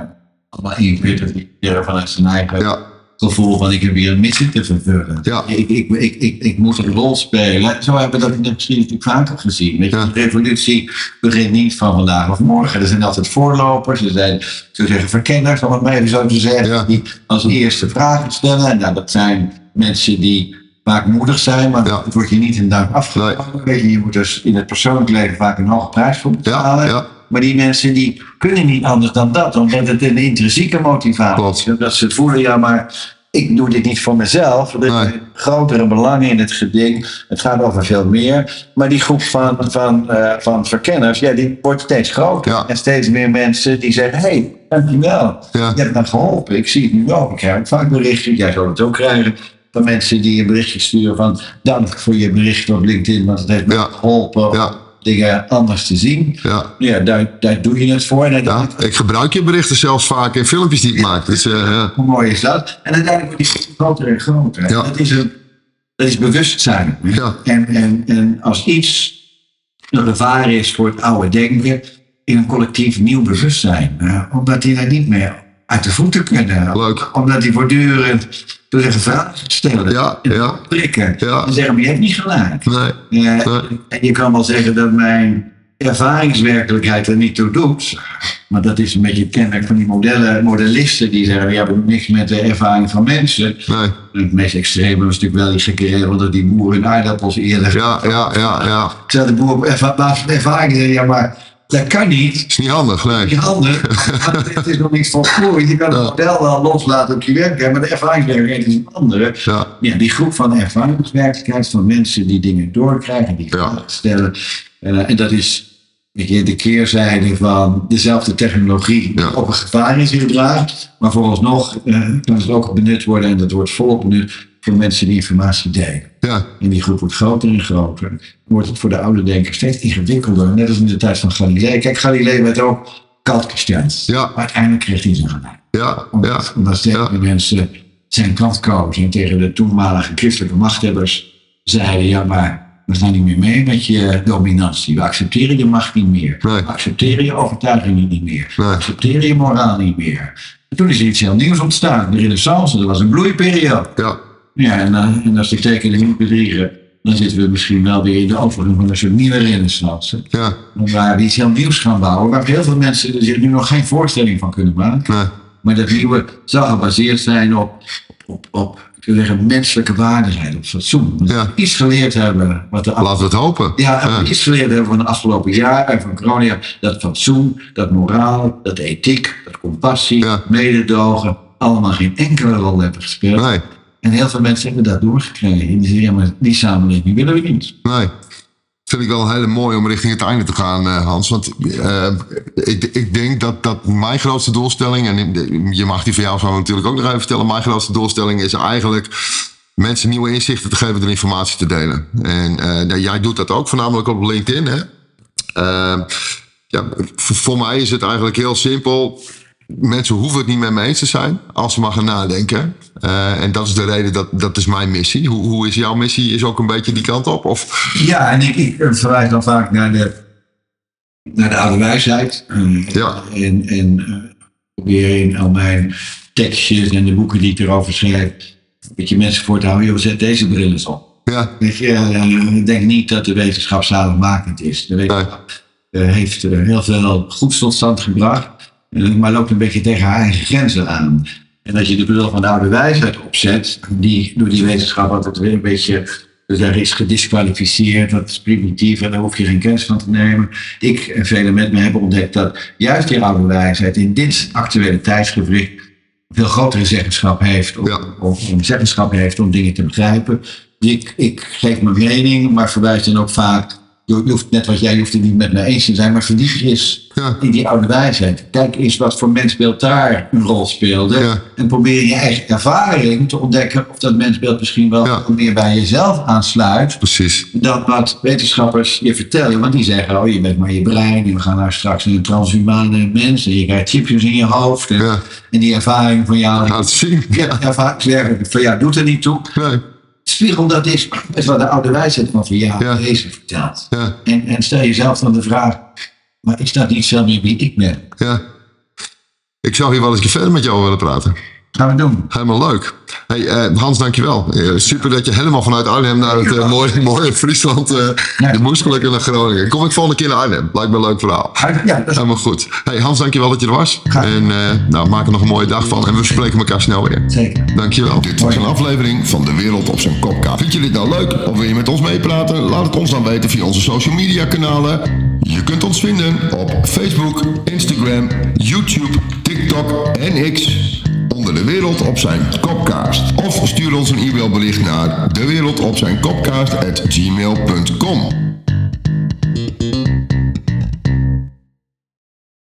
allemaal ingewikkeld die vanuit zijn eigen ja, gevoel van ik heb hier een missie te vervullen. Ja. Ik, ik, ik, ik, ik moet een rol spelen. Zo hebben we dat in de geschiedenis natuurlijk vaker gezien. Weet je, Ja. De revolutie begint niet van vandaag of morgen. Er zijn altijd voorlopers, er zijn zo zeggen, verkenners, om het maar even zo te zeggen, die als eerste vragen stellen. Nou, dat zijn mensen die vaak moedig zijn, maar Ja. het wordt je niet in dank afgenomen. Je, moet dus in het persoonlijk leven vaak een hoge prijs voor betalen. ja, Maar die mensen die kunnen niet anders dan dat, omdat het een intrinsieke motivatie Klopt. is. Dat ze voelen, ja, maar ik doe dit niet voor mezelf. Er Nee. zijn grotere belangen in het geding. Het gaat over veel meer. Maar die groep van, van, eh, van verkenners, ja, die wordt steeds groter. Ja. En steeds meer mensen die zeggen, hé, hey, dankjewel. Ja. Je hebt me geholpen. Ik zie het nu ook. Ik krijg vaak berichten. Jij zal het ook krijgen. Van mensen die een berichtje sturen van dank voor je bericht op LinkedIn, want het heeft me Ja. geholpen om dingen anders te zien. ja. Ja, daar, daar doe je het voor. En Ja, ik gebruik je berichten zelfs vaak in filmpjes die ik maak. Dus, ja. hoe mooi is dat? En uiteindelijk wordt die groter en groter. Dat, is een, dat is bewustzijn. Ja. En, en, en als iets een gevaar is voor het oude denken, in een collectief nieuw bewustzijn. omdat die daar niet meer uit de voeten kunnen. Leuk. Omdat die voortdurend door zeggen vragen stellen. Ja, ja. prikken. Ja. En zeggen, maar je hebt niet gelijk. Nee, Eh, Nee. En je kan wel zeggen dat mijn ervaringswerkelijkheid er niet toe doet. Maar dat is een beetje het kenmerk van die modellen, modellisten die zeggen, we hebben niks met de ervaring van mensen. nee. Het meest extreme was natuurlijk wel die gekke regel dat die boer hun aardappels eerder... Ja, ja, ja, ja. Zei de boer op basis van ervaring, zei, ja maar dat kan niet. Is niet handig, nee. Je handen, het is nog niet volgroeid. Je kan het Ja. model wel loslaten op je werk, maar de ervaringswerkelijkheid is een andere. Ja, Ja, die groep van ervaringswerkelijkheid, van mensen die dingen doorkrijgen, die vragen stellen. Eh, en dat is weet je, de keerzijde van dezelfde technologie die op een gevaar in zich draagt. Maar vooralsnog eh, kan het ook benut worden en dat wordt volop benut mensen die informatie delen. ja, En die groep wordt groter en groter. Dan wordt het voor de oude denkers steeds ingewikkelder. Net als in de tijd van Galilei. Kijk, Galilei werd ook kant-christiaans. Ja. Maar uiteindelijk kreeg hij zijn gelijk. ja, ja. Omdat, omdat steeds Ja. meer mensen zijn kant kozen en tegen de toenmalige christelijke machthebbers zeiden: Ja, maar we gaan niet meer mee met je dominantie. We accepteren je macht niet meer. Nee. We accepteren je overtuigingen niet meer. Nee. We accepteren je moraal niet meer. En toen is er iets heel nieuws ontstaan. De Renaissance, dat was een bloeiperiode. Ja, Ja, en, en als de tekenen niet bedriegen, dan zitten we misschien wel weer in de overigen van een soort nieuwe renaissance. ja, Waar we iets heel nieuws gaan bouwen, waar heel veel mensen zich nu nog geen voorstelling van kunnen maken. nee. Maar dat nieuwe zou gebaseerd zijn op, op, op, ik wil zeggen, menselijke waardigheid, op fatsoen. Dat Ja. we iets geleerd hebben wat de Laten we het hopen. ja, en Ja. we iets geleerd hebben van de afgelopen jaren, van corona, dat fatsoen, dat moraal, dat ethiek, dat compassie, Ja. mededogen, allemaal geen enkele rol hebben gespeeld. Nee, En heel veel mensen hebben dat doorgekregen. En die die samenleving willen we niet. Nee. Vind ik wel een hele mooie om richting het einde te gaan, eh, Hans. Want uh, ik, ik denk dat, dat mijn grootste doelstelling, en je mag die van jou natuurlijk ook nog even vertellen, mijn grootste doelstelling is eigenlijk mensen nieuwe inzichten te geven door informatie te delen. En uh, jij doet dat ook, voornamelijk op LinkedIn. Hè? ja, voor mij is het eigenlijk heel simpel mensen hoeven het niet met me eens te zijn als ze maar gaan nadenken. Uh, en dat is de reden, dat, dat is mijn missie. Hoe, hoe is jouw missie? Is ook een beetje die kant op? Of? Ja, en ik, ik verwijs dan vaak naar de, naar de oude wijsheid. ja. En, en uh, probeer in al mijn tekstjes en de boeken die ik erover schrijf, dat je mensen voor te houden, zet deze bril eens op. Ja. Ik denk niet dat de wetenschap zaligmakend is. De wetenschap nee. heeft heel veel goeds tot stand gebracht maar loopt een beetje tegen haar eigen grenzen aan. En dat je de bril van de oude wijsheid opzet, die door die wetenschap altijd weer een beetje, dus daar is gedisqualificeerd, dat is primitief en daar hoef je geen kennis van te nemen. Ik en velen met me hebben ontdekt dat juist die oude wijsheid in dit actuele tijdsgevricht veel grotere zeggenschap heeft, om, ja. om zeggenschap heeft om dingen te begrijpen. Ik, ik geef mijn mening, maar verwijs dan ook vaak je hoeft, net wat jij hoeft het niet met me eens te zijn, maar verdiep je eens ja. in die oude wijsheid. Kijk eens wat voor mensbeeld daar een rol speelde. En probeer je eigen ervaring te ontdekken of dat mensbeeld misschien wel ja. meer bij jezelf aansluit. Precies. Dan wat wetenschappers je vertellen. Want die zeggen, oh je bent maar je brein en we gaan nou straks een transhumane mens en je krijgt chipjes in je hoofd. En, en die ervaring van jou. Laat zien. Ja, ervaring van jou doet er niet toe. Nee spiegel dat is met wat de oude wijsheid van jou ja. Jezus vertelt. Ja. En, en stel jezelf dan de vraag, maar is dat niet zelf meer wie ik ben? Ja. Ik zou hier wel eens verder met jou willen praten. Gaan we doen. Helemaal leuk. Hey, uh, Hans, dankjewel. Uh, super dat je helemaal vanuit Arnhem naar het uh, mooie, mooie Friesland, ja. de moeskelijke naar Groningen. Kom ik volgende keer naar Arnhem. Lijkt me een leuk verhaal. Ja, dat is... Helemaal goed. Hey, Hans, dankjewel dat je er was. En nou, maak er nog een mooie dag van. En we spreken elkaar snel weer. Zeker. Dankjewel. Dit was een aflevering van De Wereld op zijn Kopkaart. Vind je dit nou leuk? Of wil je met ons meepraten? Laat het ons dan weten via onze social media kanalen. Je kunt ons vinden op Facebook, Instagram, YouTube, TikTok en X onder de wereld op zijn kopkaast. Of stuur ons een e-mailbericht naar dewereldopzijnkopkaast.gmail.com